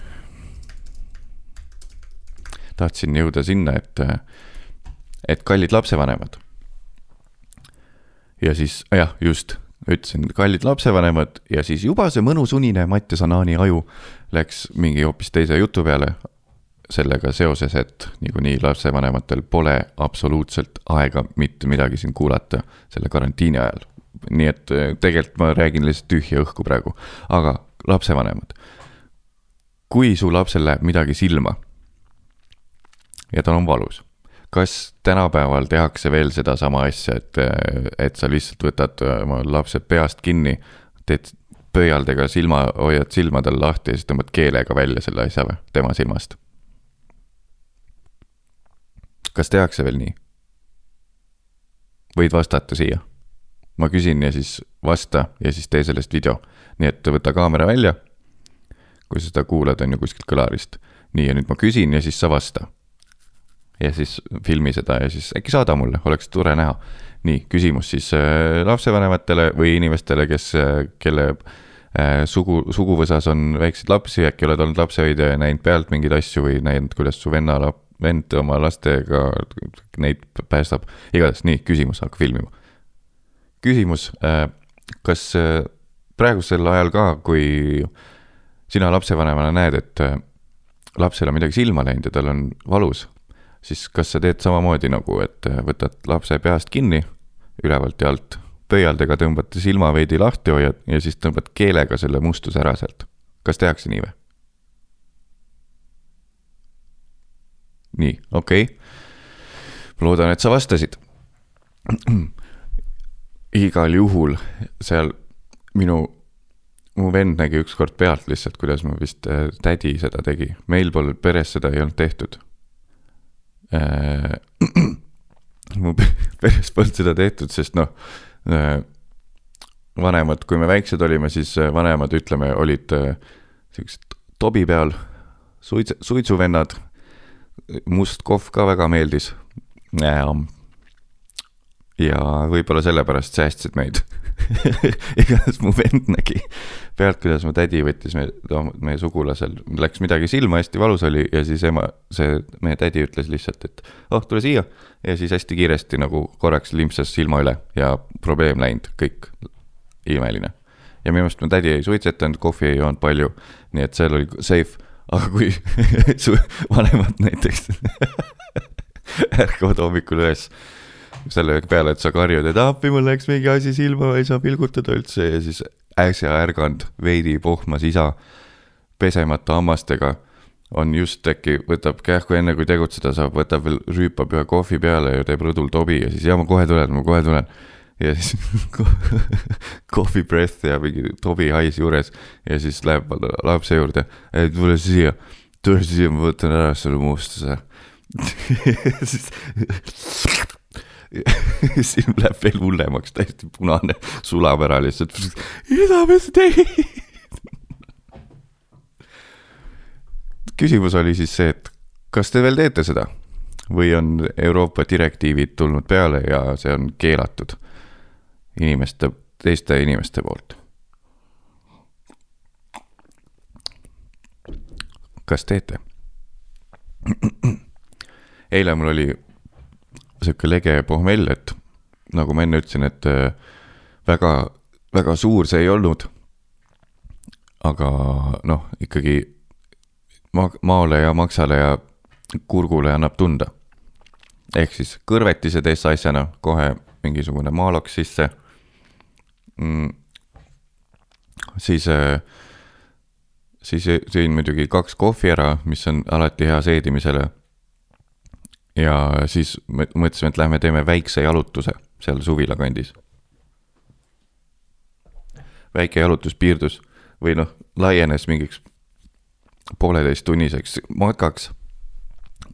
Speaker 1: tahtsin jõuda sinna, et, et kallid lapsevanemad ja siis jah, just, ütlesin kallid lapsevanemad ja siis juba see mõnus unine Mattias Anaani aju läks mingi hoopis teise jutu peale. sellega seoses, et niikuinii lapsevanematel pole absoluutselt aega mitte midagi siin kuulata selle karantiini ajal. nii et eh, tegelikult ma räägin lihtsalt tühja õhku praegu, aga lapsevanemad. kui su lapsel läheb midagi silma ja tal on valus kas tänapäeval tehakse veel sedasama asja, et, et sa lihtsalt võtad oma lapse peast kinni, teed pöialdega silma, hoiad silmadel lahti ja siis tõmbad keelega välja selle asja või, tema silmast? kas tehakse veel nii? võid vastata siia. ma küsin ja siis vasta ja siis tee sellest video. nii et võta kaamera välja. kui sa seda kuulad, on ju kuskilt kõlarist. nii, ja nüüd ma küsin ja siis sa vasta ja siis filmi seda ja siis äkki saada mulle, oleks tore näha. nii, küsimus siis äh, lapsevanematele või inimestele, kes, äh, kelle äh, sugu, suguvõsas on väikseid lapsi, äkki oled olnud lapsehoidja ja näinud pealt mingeid asju või näinud, kuidas su venna lap-, vend oma lastega neid päästab. igatahes, nii, küsimus, hakka filmima. küsimus, kas praegusel ajal ka, kui sina lapsevanemana näed, et lapsel on midagi silma läinud ja tal on valus, siis kas sa teed samamoodi nagu, et äh, võtad lapse peast kinni ülevalt ja alt, pöialdega tõmbad silma veidi lahti, hoiad ja siis tõmbad keelega selle mustuse ära sealt. kas tehakse nii või? nii, okei okay.. ma loodan, et sa vastasid. (clears throat) igal juhul seal minu mu vend nägi ükskord pealt lihtsalt, kuidas mu vist äh, tädi seda tegi, meil pole peres seda ei olnud tehtud äh,. mu (laughs) peres polnud seda tehtud, sest noh äh,, vanemad, kui me väiksed olime, siis äh, vanemad, ütleme, olid äh, siuksed tobi peal, suits-, suitsuvennad, must kohv ka väga meeldis ja võib-olla sellepärast säästsid meid (laughs) (laughs) igatahes mu vend nägi pealt, kuidas mu tädi võttis me, meie sugulasel, läks midagi silma, hästi valus oli ja siis ema, see meie tädi ütles lihtsalt, et oh, tule siia. ja siis hästi kiiresti nagu korraks limpsas silma üle ja probleem läinud, kõik, imeline. ja minu meelest mu tädi ei suitsetanud, kohvi ei joonud palju, nii et seal oli safe, aga kui (laughs) su vanemad näiteks (laughs) ärkavad hommikul üles selle peale, et sa karjud, et appi, mul läks mingi asi silma, ei saa pilgutada üldse ja siis äsja ärganud veidi pohmas isa pesemata hammastega on just äkki, võtab kähku enne kui tegutseda saab, võtab veel, rüüpab ühe kohvi peale ja teeb rõdul tobi ja siis ja ma kohe tulen, ma kohe tulen. ja siis (laughs) coffee breath ja mingi tobi hais juures ja siis läheb lapse juurde, et tule siia, tule siia, ma võtan ära selle mustuse (laughs) siis (laughs) (laughs) silm läheb veel hullemaks, täiesti punane, sulab ära lihtsalt. mida me tegime? (laughs) küsimus oli siis see, et kas te veel teete seda või on Euroopa direktiivid tulnud peale ja see on keelatud inimeste, teiste inimeste poolt? kas teete? (clears throat) eile mul oli sihuke lege pohmell, et nagu ma enne ütlesin, et äh, väga, väga suur see ei olnud. aga noh, ikkagi ma-, maole ja maksale ja kurgule annab tunda. ehk siis kõrvetised S-asjana kohe mingisugune maaloks sisse mm,. siis, äh, siis sõin muidugi kaks kohvi ära, mis on alati hea seedimisele ja siis mõtlesime, et lähme teeme väikse jalutuse seal suvila kandis. väike jalutus piirdus või noh, laienes mingiks pooleteisttunniseks matkaks.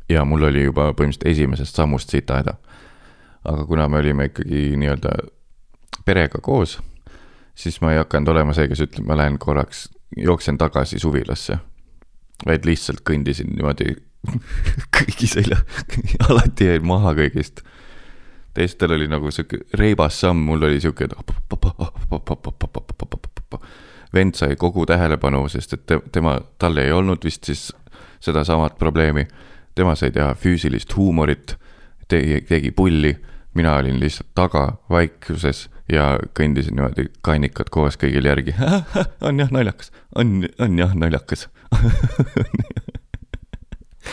Speaker 1: ja mul oli juba põhimõtteliselt esimesest sammust sitahäda. aga kuna me olime ikkagi nii-öelda perega koos, siis ma ei hakanud olema see, kes ütleb, ma lähen korraks, jooksen tagasi suvilasse. vaid lihtsalt kõndisin niimoodi kõigi selja, alati jäin maha kõigist. teistel oli nagu sihuke reibas samm, mul oli sihuke. vend sai kogu tähelepanu, sest et tema, tal ei olnud vist siis sedasamat probleemi. tema sai teha füüsilist huumorit, tegi, tegi pulli, mina olin lihtsalt taga vaikuses ja kõndisin niimoodi kannikad koos kõigil järgi. on jah naljakas, on, on jah naljakas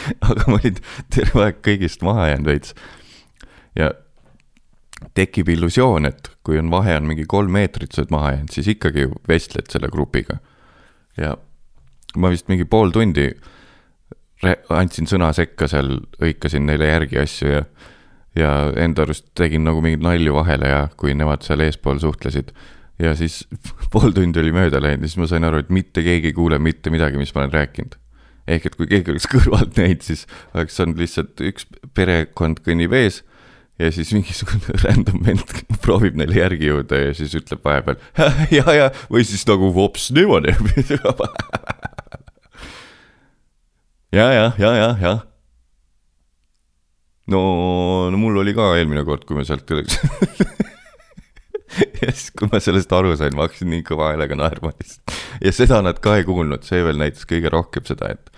Speaker 1: (laughs) aga ma olin terve aeg kõigist maha jäänud veits. ja tekib illusioon, et kui on vahe on mingi kolm meetrit, sa oled maha jäänud, siis ikkagi ju vestled selle grupiga. ja ma vist mingi pool tundi andsin sõna sekka seal, hõikasin neile järgi asju ja ja enda arust tegin nagu mingeid nalju vahele ja kui nemad seal eespool suhtlesid. ja siis (laughs) pool tundi oli mööda läinud ja siis ma sain aru, et mitte keegi ei kuule mitte midagi, mis ma olen rääkinud ehk et kui keegi oleks (laughs) kõrvalt näinud, siis oleks olnud lihtsalt üks perekond kõnnib ees ja siis mingisugune (laughs) random vend proovib neile järgi jõuda ja siis ütleb vahepeal ja, ja või siis nagu vops niimoodi (laughs) ja, ja, ja, ja, ja. no, no mul oli ka eelmine kord, kui me sealt ja siis, kui ma sellest aru sain, ma hakkasin nii kõva häälega naerma lihtsalt. ja seda nad ka ei kuulnud, see veel näitas kõige rohkem seda, et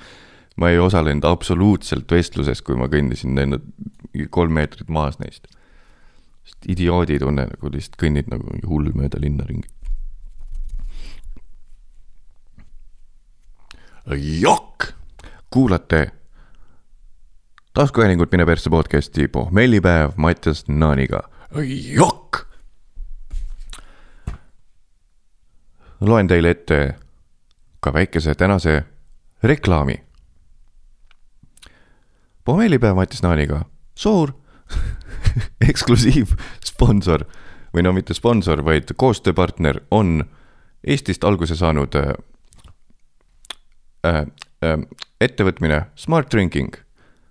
Speaker 1: ma ei osalenud absoluutselt vestluses, kui ma kõndisin nende kolm meetrit maas neist. sest idioodi tunne nagu lihtsalt kõnnid nagu mingi hull mööda linna ringi. jokk, kuulate taskuhäälingut Mine persse podcasti pohmellipäev Mattias Naaniga. jokk loen teile ette ka väikese tänase reklaami. pommellipäev Mattis Naaniga, suur (laughs) eksklusiivsponsor või no mitte sponsor, vaid koostööpartner on Eestist alguse saanud äh, äh, äh, ettevõtmine Smart Drinking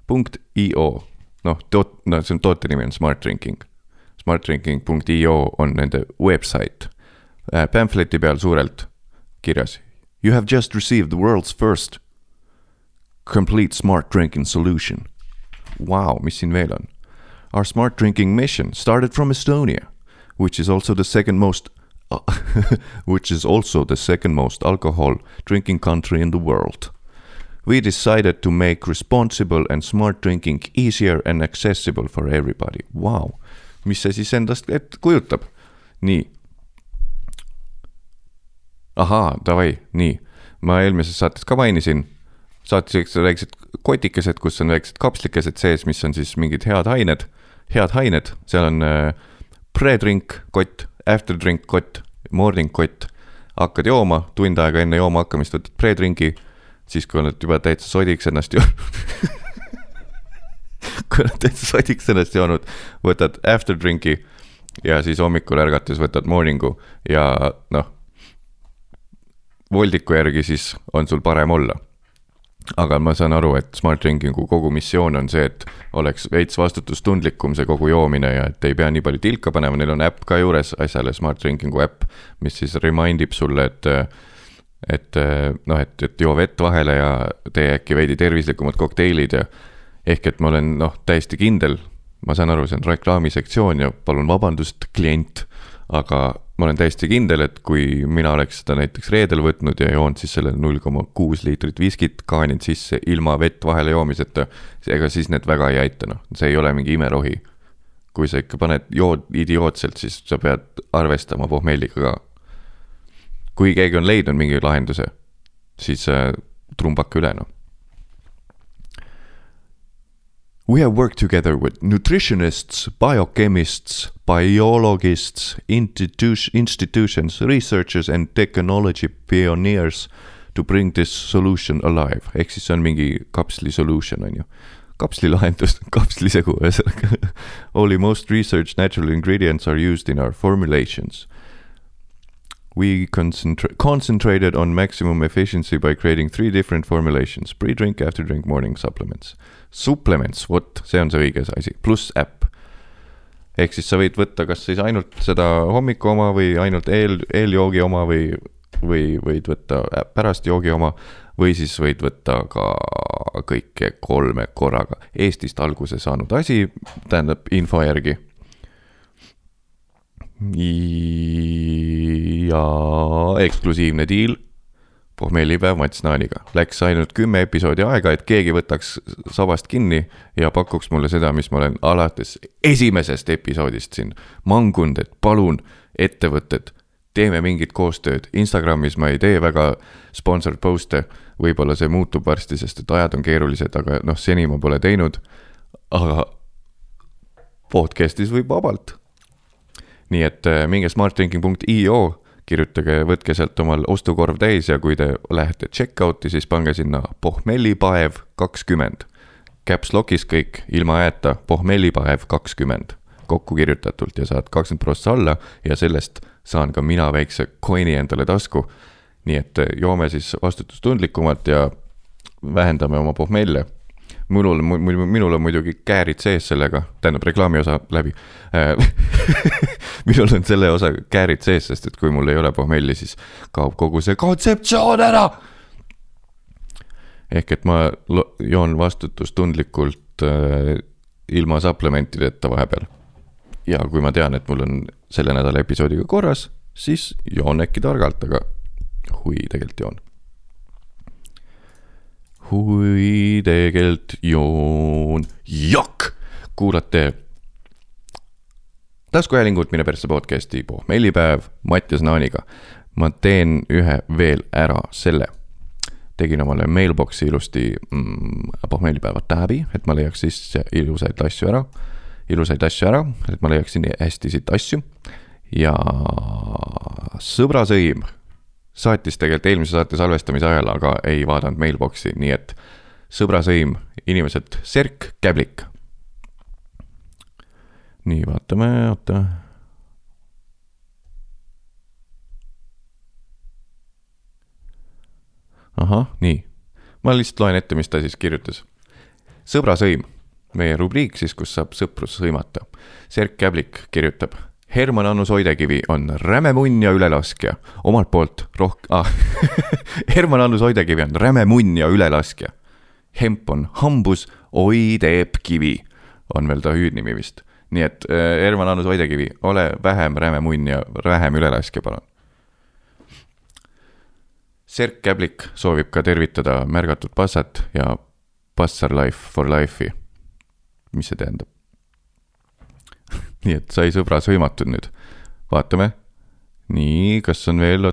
Speaker 1: punkt io, noh, toot-, no see on toote nimi on Smart Drinking. Smartdrinking.io on nende website. Äh, Pamfleti peal suurelt kirjas. You have just received the world's first complete smart drinking solution. Wow, mis siin veel on? Our smart drinking mission started from Estonia, which is also the second most (laughs) which is also the second most alcohol drinking country in the world. We decided to make responsible and smart drinking easier and accessible for everybody. Wow, mis see siis endast kujutab? nii. Ahaa, davai, nii. ma eelmises saates ka mainisin, saates väiksed kotikesed, kus on väiksed kapslikesed sees, mis on siis mingid head ained, head ained, seal on äh, pre-drink kott, after drink kott, morning kott. hakkad jooma, tund aega enne jooma hakkamist võtad pre-drink'i, siis kui oled juba täitsa sodiks ennast joonud (laughs) kui oled täitsa sodiks ennast joonud, võtad after drink'i ja siis hommikul ärgates võtad morning'u ja noh. Voldiku järgi siis on sul parem olla. Aga ma saan aru, et Smart Drinkingu kogu missioon on see, et oleks veits vastutustundlikum see kogu joomine ja et ei pea nii palju tilka panema, neil on äpp ka juures, asjale Smart Drinkingu äpp, mis siis remind ib sulle, et et noh, et, et joo vett vahele ja tee äkki veidi tervislikumad kokteilid ja ehk et ma olen noh, täiesti kindel, ma saan aru, see on reklaamisektsioon ja palun vabandust, klient, aga ma olen täiesti kindel, et kui mina oleks seda näiteks reedel võtnud ja joonud siis selle null koma kuus liitrit viskit, kaaninud sisse ilma vett vahele joomiseta, ega siis need väga ei aita, noh, see ei ole mingi imerohi. kui sa ikka paned, jood idiootselt, siis sa pead arvestama pohmelliga ka. kui keegi on leidnud mingi lahenduse, siis äh, trumbake üle, noh We have worked together with nutritionists, biochemists, biologists, institu- institutions, researchers and technology pioneers to bring this solution alive. ehk siis see on mingi kapsli solution, on ju. kapslilahendus, (laughs) kapslisegu ühesõnaga. Only most researched natural ingredients are used in our formulations. We concentra- concentrated on maximum efficiency by creating three different formulations pre-drink, after drink, morning supplements Supplements, vot, see on see õige asi, pluss äpp. ehk siis sa võid võtta kas siis ainult seda hommiku oma või ainult eel, eeljoogi oma või, või võid võtta pärast joogi oma või siis võid võtta ka kõike kolme korraga. Eestist alguse saanud asi, tähendab info järgi. ja eksklusiivne diil pohmellipäev Mats Naaniga. Läks ainult kümme episoodi aega, et keegi võtaks sabast kinni ja pakuks mulle seda, mis ma olen alates esimesest episoodist siin mangunud, et palun, ettevõtted, teeme mingit koostööd. Instagramis ma ei tee väga sponsored post'e, võib-olla see muutub varsti, sest et ajad on keerulised, aga noh, seni ma pole teinud. aga podcast'is võib vabalt. nii et äh, minge smartdrinking.io kirjutage, võtke sealt omal ostukorv täis ja kui te lähete checkout'i, siis pange sinna pohmellipaev kakskümmend. Caps lock'is kõik, ilma ääta, pohmellipaev kakskümmend kokku kirjutatult ja saad kakskümmend prossa alla ja sellest saan ka mina väikse coin'i endale tasku. nii et joome siis vastutustundlikumalt ja vähendame oma pohmelle minul, minul on muidugi käärid sees sellega, tähendab reklaami osa läbi (laughs) minul on selle osa käärid sees, sest et kui mul ei ole pohmelli, siis kaob kogu see kontseptsioon ära. ehk et ma joon vastutustundlikult äh, ilma supplementideta vahepeal. ja kui ma tean, et mul on selle nädala episoodiga korras, siis joon äkki targalt, aga hui, tegelikult joon hui tegelikult joon, jokk, kuulate taskuhäälingut Mine persse podcast'i pohmellipäev Mattias Naaniga. ma teen ühe veel ära selle. tegin omale mailbox'i ilusti mm, pohmellipäeva tääbi, et ma leiaks sisse ilusaid asju ära, ilusaid asju ära, et ma leiaksin hästi siit asju. ja sõbrasõim saatis tegelikult eelmise saate salvestamise ajal, aga ei vaadanud mailbox'i, nii et sõbrasõim, inimesed, Serk Käblik. nii, vaatame, oota. ahah, nii. ma lihtsalt loen ette, mis ta siis kirjutas. sõbrasõim, meie rubriik siis, kus saab sõprus sõimata. Serk Käblik kirjutab. Herman Annus Oidekivi on räme munn ja ülelaskja. omalt poolt roh- ah. (laughs) Herman Annus Oidekivi on räme munn ja ülelaskja. Hemp on hambus, oi teeb kivi, on veel ta hüüdnimi vist. nii et äh, Herman Annus Oidekivi, ole vähem räme munn ja vähem ülelaskja, palun Serk Käblik soovib ka tervitada märgatud Passat ja Passar Life for Life'i. mis see tähendab? Nii et sai sõbra sõimatud nüüd. vaatame. nii, kas on veel?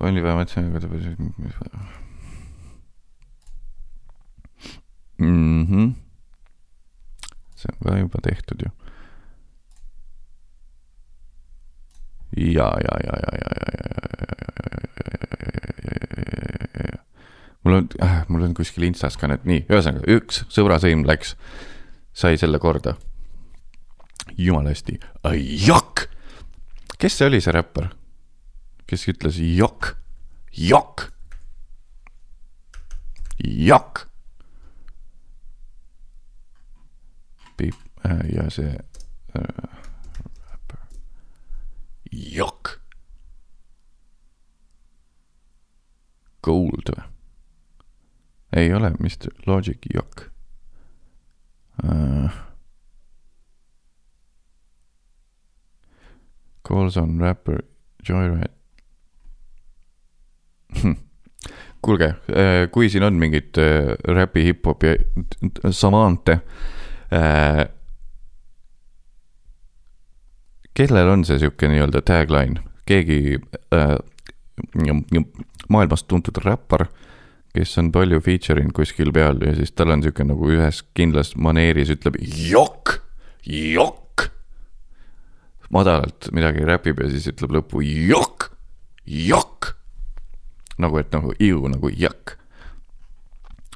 Speaker 1: palju vähemalt see. see on ka juba tehtud ju ja, ja, ja, ja, ja, ja, ja, ja, ja, mul on äh,, mul on kuskil Instas ka need, nii, ühesõnaga üks sõbrasõim läks, sai selle korda. jumala hästi, jokk. kes see oli, see räppar, kes ütles jokk, jokk, jokk. ja see äh, jokk. Gold või? Ei ole Mr Logic jokk uh,. Calls on rapper Joyride. Kuulge, äh, kui siin on mingit äh, räpi, hip-hopi samante äh,, kellel on see sihuke nii-öelda tagline, keegi äh, maailmas tuntud räppar, kes on palju feature inud kuskil peal ja siis tal on sihuke nagu ühes kindlas maneeris ütleb jokk, jokk. madalalt midagi räpib ja siis ütleb lõppu jokk, jokk. nagu et nagu iu nagu jakk.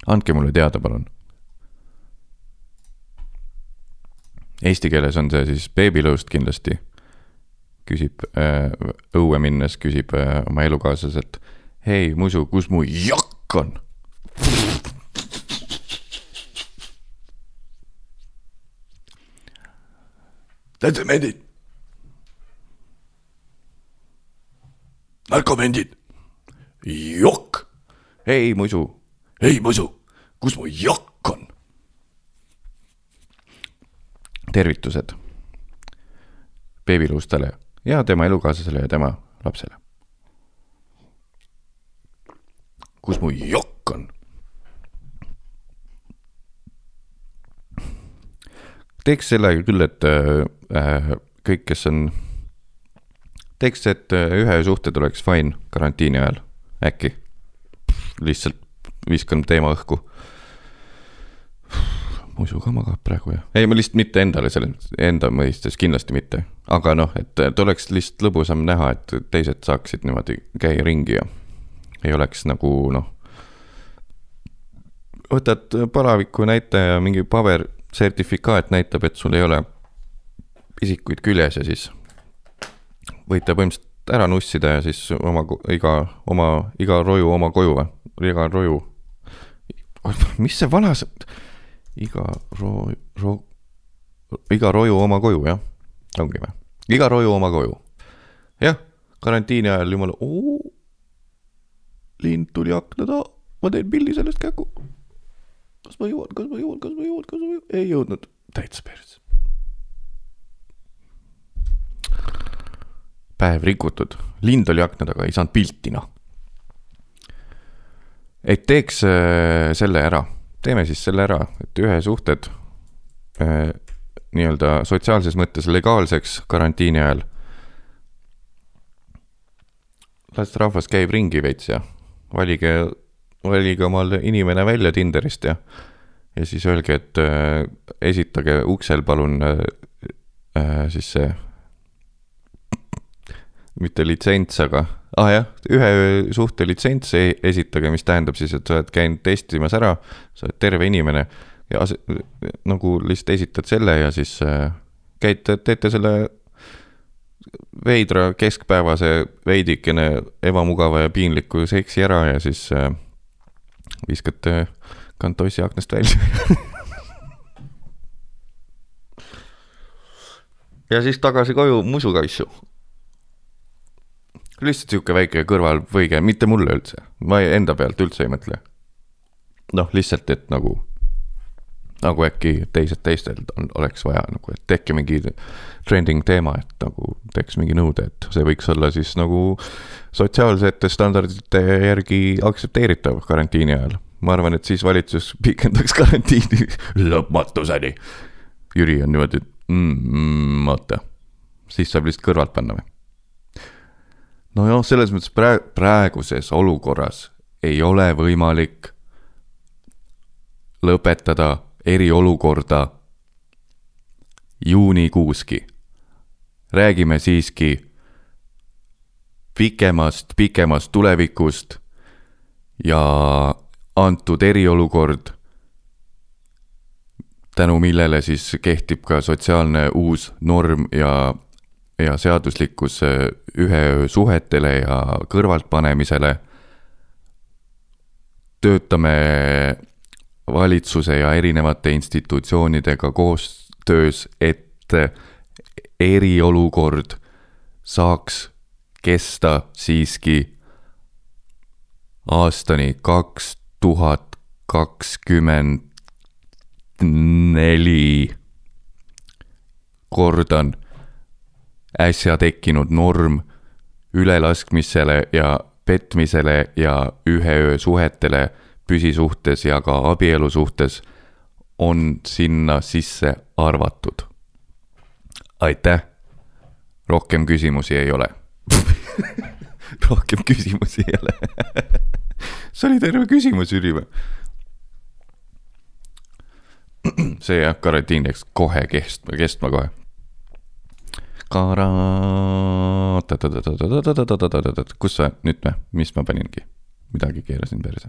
Speaker 1: andke mulle teada, palun Eesti keeles on see siis beebilõust kindlasti. küsib äh, õue minnes, küsib äh, oma elukaaslaselt. hei, musu, kus mu jakk Nikon. täitevendid. narkomendid. jokk. ei ma usu. ei ma usu. kus mu jokk on? tervitused beebiluustele ja tema elukaaslasele ja tema lapsele. Kus mu jokk on? teeks sellega küll, et äh, kõik, kes on, teeks, et äh, ühe suhted oleks fine karantiini ajal, äkki. lihtsalt viskan teema õhku muisu ka magab praegu ja, ei ma lihtsalt mitte endale selles, enda mõistes kindlasti mitte. aga noh, et oleks lihtsalt lõbusam näha, et teised saaksid niimoodi käia ringi ja ei oleks nagu noh. võtad palaviku näitaja, mingi pabersertifikaat näitab, et sul ei ole isikuid küljes ja siis võite põhimõtteliselt ära nussida ja siis oma iga, oma, iga roju oma koju või, iga roju. mis see vana iga ro-, ro-, iga roju oma koju, jah, ongi või? iga roju oma koju. jah, karantiini ajal jumala, oo, lind tuli akna taha, ma teen pildi sellest käku. kas ma jõuan, kas ma jõuan, kas ma jõuan, kas ma jõuan, ei jõudnud, täitsa pers. päev rikutud, lind oli akna taga, ei saanud pilti, noh. et teeks äh, selle ära teeme siis selle ära, et ühe suhted äh, nii-öelda sotsiaalses mõttes legaalseks karantiini ajal. las rahvas käib ringi veits ja valige, valige omal inimene välja Tinderist ja, ja siis öelge, et äh, esitage uksel palun äh, äh, siis see, mitte litsents, aga ah jah, ühe suhte litsents esitage, mis tähendab siis, et sa oled käinud testimas ära, sa oled terve inimene ja nagu lihtsalt esitad selle ja siis äh, käite, teete selle veidra keskpäevase veidikene ebamugava ja piinliku seksi ära ja siis äh, viskate kantossi aknast välja (laughs) ja siis tagasi koju musukaisu. lihtsalt sihuke väike kõrvalpõige, mitte mulle üldse, ma enda pealt üldse ei mõtle. noh, lihtsalt, et nagu, nagu äkki teised teistel on, oleks vaja nagu, et tehke mingi trending teema, et nagu teeks mingi nõude, et see võiks olla siis nagu sotsiaalsete standardite järgi aktsepteeritav karantiini ajal. ma arvan, et siis valitsus pikendaks (laughs) karantiini lõpmatuseni. Jüri on niimoodi, et mm,. oota, siis saab lihtsalt kõrvalt panna või? no jah, selles mõttes praegu, praeguses olukorras ei ole võimalik lõpetada eriolukorda juunikuuski. räägime siiski pikemast, pikemast tulevikust ja antud eriolukord tänu millele siis kehtib ka sotsiaalne uus norm ja, ja seaduslikkus ühe suhetele ja kõrvaltpanemisele. töötame valitsuse ja erinevate institutsioonidega koostöös, et eriolukord saaks kesta siiski aastani kaks tuhat kakskümmend neli, kordan, äsja tekkinud norm ülelaskmisele ja petmisele ja ühe öö suhetele püsisuhtes ja ka abielu suhtes on sinna sisse arvatud. aitäh, rohkem küsimusi ei ole rohkem küsimusi ei ole see oli terve küsimus, Jüri või? see jah, karantiin läks kohe kestma, kestma kohe. Kara-, kus sa nüüd mis ma paningi? midagi keerasin perse.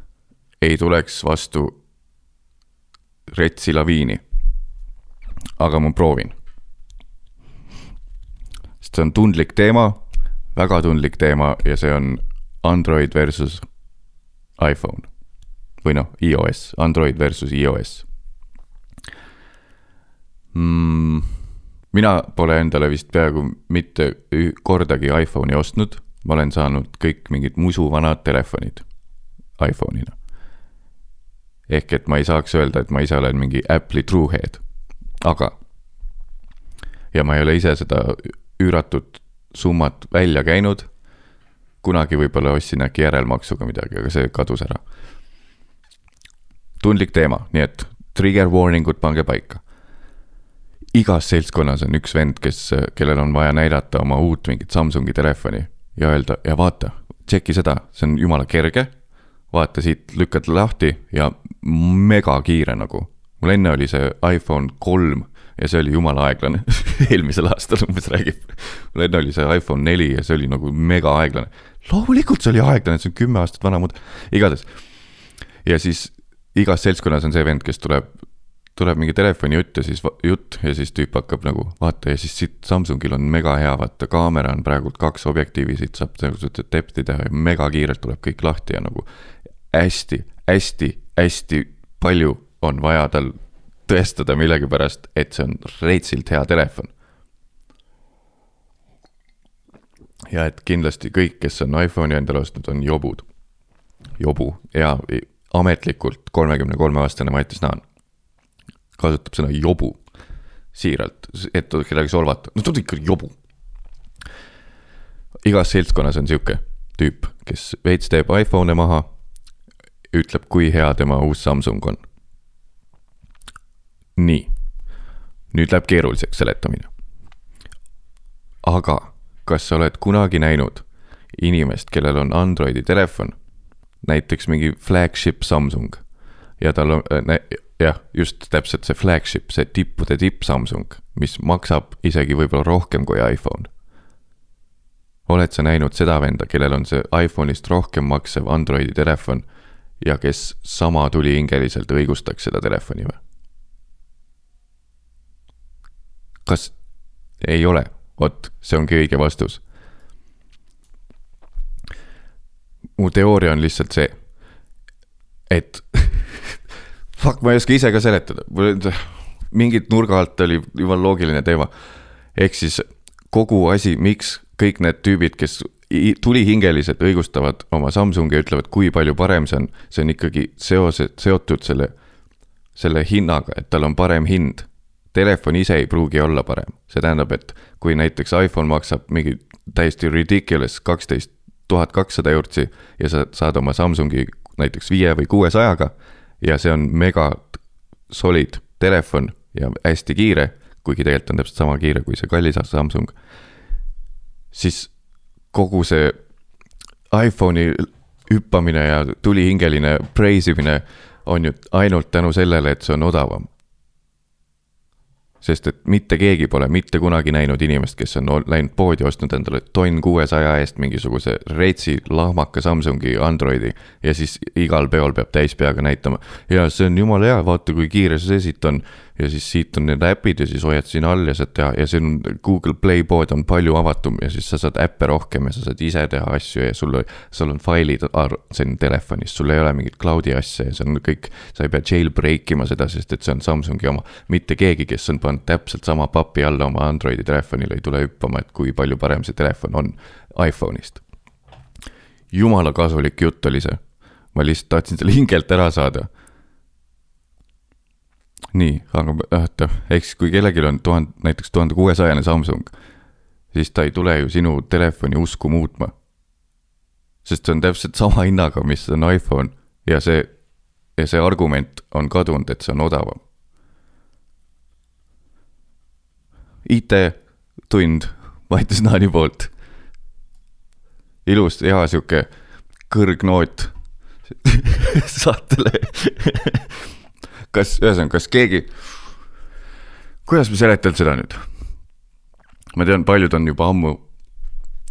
Speaker 1: ei tuleks vastu retsi laviini. aga ma proovin. sest see on tundlik teema, väga tundlik teema ja see on Android versus iPhone või noh, iOS, Android versus iOS mm,? mina pole endale vist peaaegu mitte kordagi iPhone'i ostnud, ma olen saanud kõik mingid musuvanad telefonid iPhone'ina. Ehk et ma ei saaks öelda, et ma ise olen mingi Apple'i truehead, aga. ja ma ei ole ise seda üüratud summat välja käinud. kunagi võib-olla ostsin äkki järelmaksuga midagi, aga see kadus ära. tundlik teema, nii et trigger warning ud pange paika igas seltskonnas on üks vend, kes, kellel on vaja näidata oma uut mingit Samsungi telefoni ja öelda ja vaata, tšeki seda, see on jumala kerge. Vaata siit, lükkad lahti ja megakiire nagu. mul enne oli see iPhone kolm ja see oli jumala aeglane (laughs) eelmisel aastal umbes räägib. mul enne oli see iPhone neli ja see oli nagu mega aeglane. loomulikult see oli aeglane, see on kümme aastat vana mudel, igatahes. ja siis igas seltskonnas on see vend, kes tuleb tuleb mingi telefoni jutt ja siis jutt ja siis tüüp hakkab nagu vaata ja siis siit Samsungil on mega hea, vaata kaamera on praegult kaks objektiivi, siit saab tegelikult depth'i teha ja megakiirelt tuleb kõik lahti ja nagu hästi, hästi, hästi palju on vaja tal tõestada millegipärast, et see on reitsilt hea telefon. ja et kindlasti kõik, kes on iPhone'i endale ostnud, on jobud. jobu ja ametlikult kolmekümne kolme aastane Mattis Naan kasutab sõna jobu siiralt, et kedagi solvata, no ta on ikka jobu. igas seltskonnas on sihuke tüüp, kes veits teeb iPhone'e maha, ütleb, kui hea tema uus Samsung on. nii, nüüd läheb keeruliseks seletamine. aga kas sa oled kunagi näinud inimest, kellel on Androidi telefon, näiteks mingi flagship Samsung ja tal on äh,, jah, just täpselt see flagship, see tippude tipp Samsung, mis maksab isegi võib-olla rohkem kui iPhone. oled sa näinud seda venda, kellel on see iPhone'ist rohkem maksev Androidi telefon ja kes sama tulihingeliselt õigustaks seda telefoni või? kas ei ole? vot, see ongi õige vastus. mu teooria on lihtsalt see, et (laughs) fuck, ma ei oska ise ka seletada, mingit nurga alt oli jumala loogiline teema. ehk siis kogu asi, miks kõik need tüübid, kes tulihingeliselt õigustavad oma Samsungi ja ütlevad, kui palju parem see on, see on ikkagi seosed, seotud selle, selle hinnaga, et tal on parem hind. Telefon ise ei pruugi olla parem, see tähendab, et kui näiteks iPhone maksab mingi täiesti ridiculous kaksteist tuhat kakssada eurtsi ja sa saad oma Samsungi näiteks viie või kuuesajaga ja see on mega solid telefon ja hästi kiire, kuigi tegelikult on täpselt sama kiire kui see kallis Samsung, siis kogu see iPhone'i hüppamine ja tulihingeline praise imine on ju ainult tänu sellele, et see on odavam sest et mitte keegi pole mitte kunagi näinud inimest, kes on läinud poodi, ostnud endale tonn kuuesaja eest mingisuguse reitsi lahmaka Samsungi Androidi. ja siis igal peol peab täis peaga näitama. ja see on jumala hea, vaata kui kiire see siit on ja siis siit on need äpid ja siis hoiad siin all ja saad teha ja see on Google Play pood on palju avatum ja siis sa saad äppe rohkem ja sa saad ise teha asju ja sul, sul on failid siin telefonis, sul ei ole mingit cloud'i asja ja see on kõik, sa ei pea jailbreak ima seda, sest et see on Samsungi oma. mitte keegi, kes on pannud täpselt sama papi alla oma Androidi telefonile, ei tule hüppama, et kui palju parem see telefon on iPhone'ist. jumala kasulik jutt oli see, ma lihtsalt tahtsin selle hingelt ära saada nii, aga oota, ehk siis kui kellelgi on tuhande, näiteks tuhande kuuesajane Samsung, siis ta ei tule ju sinu telefoni usku muutma. sest see on täpselt sama hinnaga, mis on iPhone ja see, ja see argument on kadunud, et see on odavam. IT-tund Mait Snaani poolt. ilus, hea sihuke kõrgnoot (laughs) saatele kas, ühesõnaga, kas keegi, kuidas ma seletan seda nüüd? ma tean, paljud on juba ammu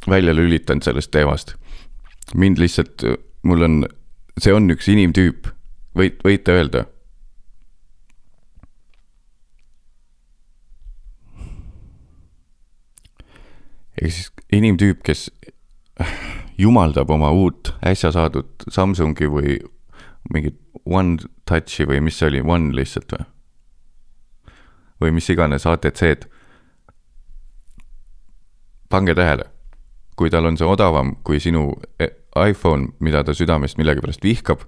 Speaker 1: välja lülitanud sellest teemast. mind lihtsalt, mul on, see on üks inimtüüp, võit-, võite öelda? Ehk siis inimtüüp, kes jumaldab oma uut äsja saadud Samsungi või mingit One Touchi või mis see oli, One lihtsalt või? või mis iganes ATC-d. pange tähele, kui tal on see odavam kui sinu e, iPhone, mida ta südamest millegipärast vihkab,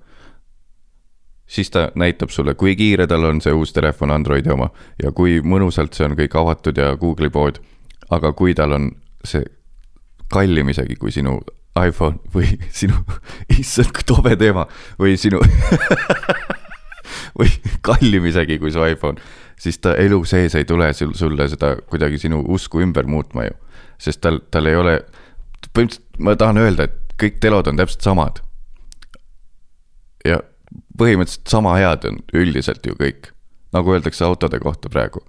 Speaker 1: siis ta näitab sulle, kui kiire tal on see uus telefon Androidi oma ja kui mõnusalt see on kõik avatud ja Google'i pood. aga kui tal on see kallim isegi kui sinu iPhone või (laughs) sinu, (laughs) issand kui tobe teema, või sinu (laughs) või kallim isegi kui su iPhone, siis ta elu sees ei tule sul, sulle seda kuidagi sinu usku ümber muutma ju. sest tal, tal ei ole, põhimõtteliselt ma tahan öelda, et kõik telod on täpselt samad. ja põhimõtteliselt sama head on üldiselt ju kõik, nagu öeldakse autode kohta praegu.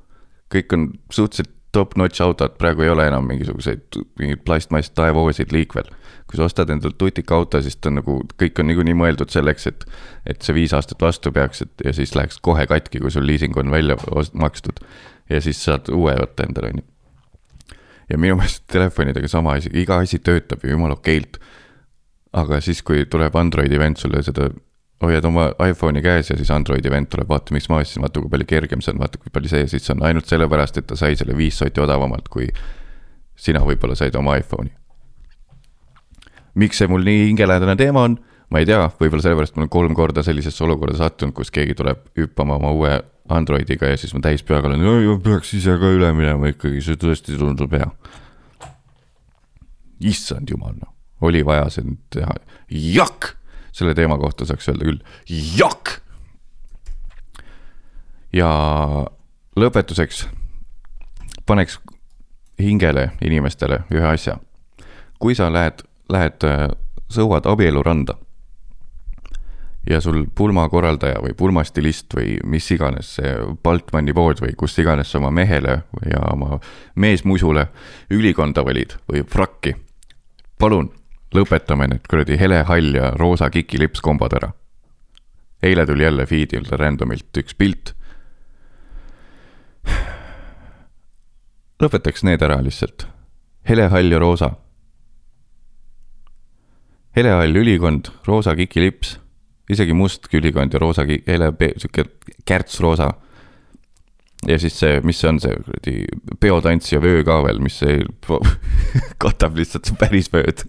Speaker 1: kõik on suhteliselt top-notch autod, praegu ei ole enam mingisuguseid, mingeid plastmasst taevoosid liikvel. kui sa ostad endale tutika auto, siis ta on nagu, kõik on niikuinii mõeldud selleks, et, et see viis aastat vastu peaks, et ja siis läheks kohe katki, kui sul liising on välja makstud. ja siis saad uue võtta endale, on ju. ja minu meelest telefonidega sama asi, iga asi töötab ju jumala okeilt. aga siis, kui tuleb Androidi vend sulle seda hoiad oma iPhone'i käes ja siis Androidi vend tuleb, vaata, miks ma ostsin, vaata kui palju kergem see on, vaata kui palju see ja siis see on ainult sellepärast, et ta sai selle viis sotti odavamalt, kui sina võib-olla said oma iPhone'i. miks see mul nii hingelähedane teema on, ma ei tea, võib-olla sellepärast ma olen kolm korda sellisesse olukorda sattunud, kus keegi tuleb hüppama oma uue Androidiga ja siis ma täis peaga olen, peaks ise ka üle minema ikkagi, see tõesti tundub hea. issand jumal, noh, oli vaja see nüüd teha, jakk selle teema kohta saaks öelda küll, jakk. ja lõpetuseks paneks hingele inimestele ühe asja. kui sa lähed, lähed, äh, sõuad abieluranda ja sul pulmakorraldaja või pulmastilist või mis iganes see Baltmanni pood või kus iganes sa oma mehele ja oma meesmusule ülikonda valid või frakki. palun lõpetame need kuradi hele hall ja roosa kikilips kombod ära. eile tuli jälle feed'il random'ilt üks pilt. lõpetaks need ära lihtsalt. hele hall ja roosa. helehall ülikond, roosa kikilips isegi must külikond ja roosa, hele, sihuke kärtsroosa. Ja siis see, mis see on, see kuradi peotants ja vöö ka veel, mis see (laughs) katab lihtsalt su päris vööd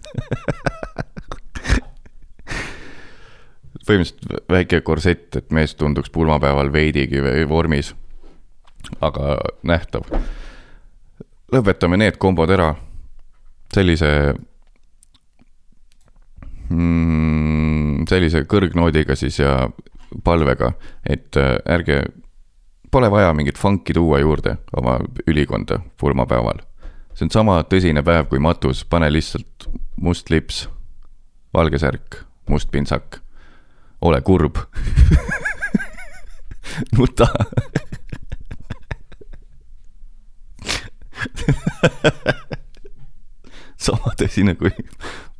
Speaker 1: põhimõtteliselt väike korsett, et mees tunduks pulmapäeval veidigi vormis, aga nähtav. lõpetame need kombod ära sellise mm, sellise kõrgnoodiga siis ja palvega, et äh, ärge, pole vaja mingit funk'i tuua juurde oma ülikonda pulmapäeval. see on sama tõsine päev kui matus, pane lihtsalt must lips, valge särk, must pintsak. ole kurb (laughs) nuta (laughs) sama tõsine kui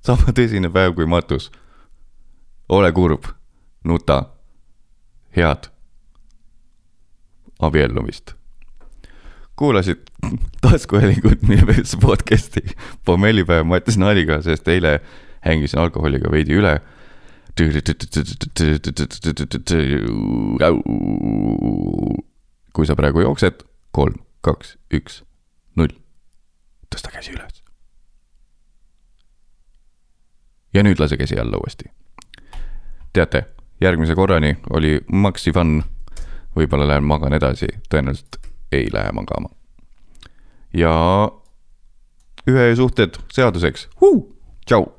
Speaker 1: sama tõsine päev kui matus. ole kurb, nuta, head abiellumist. kuulasid (laughs) taskuhäälingut meelest podcast'i pommellipäev Mattias Naadiga, sest eile hängisin alkoholiga veidi üle. kui sa praegu jooksed, kolm, kaks, üks, null. tõsta käsi üles. ja nüüd lase käsi alla uuesti. teate, järgmise korrani oli maxi fun. Võib-olla lähen magan edasi, tõenäoliselt ei lähe magama. ja ühe suhted seaduseks, tšau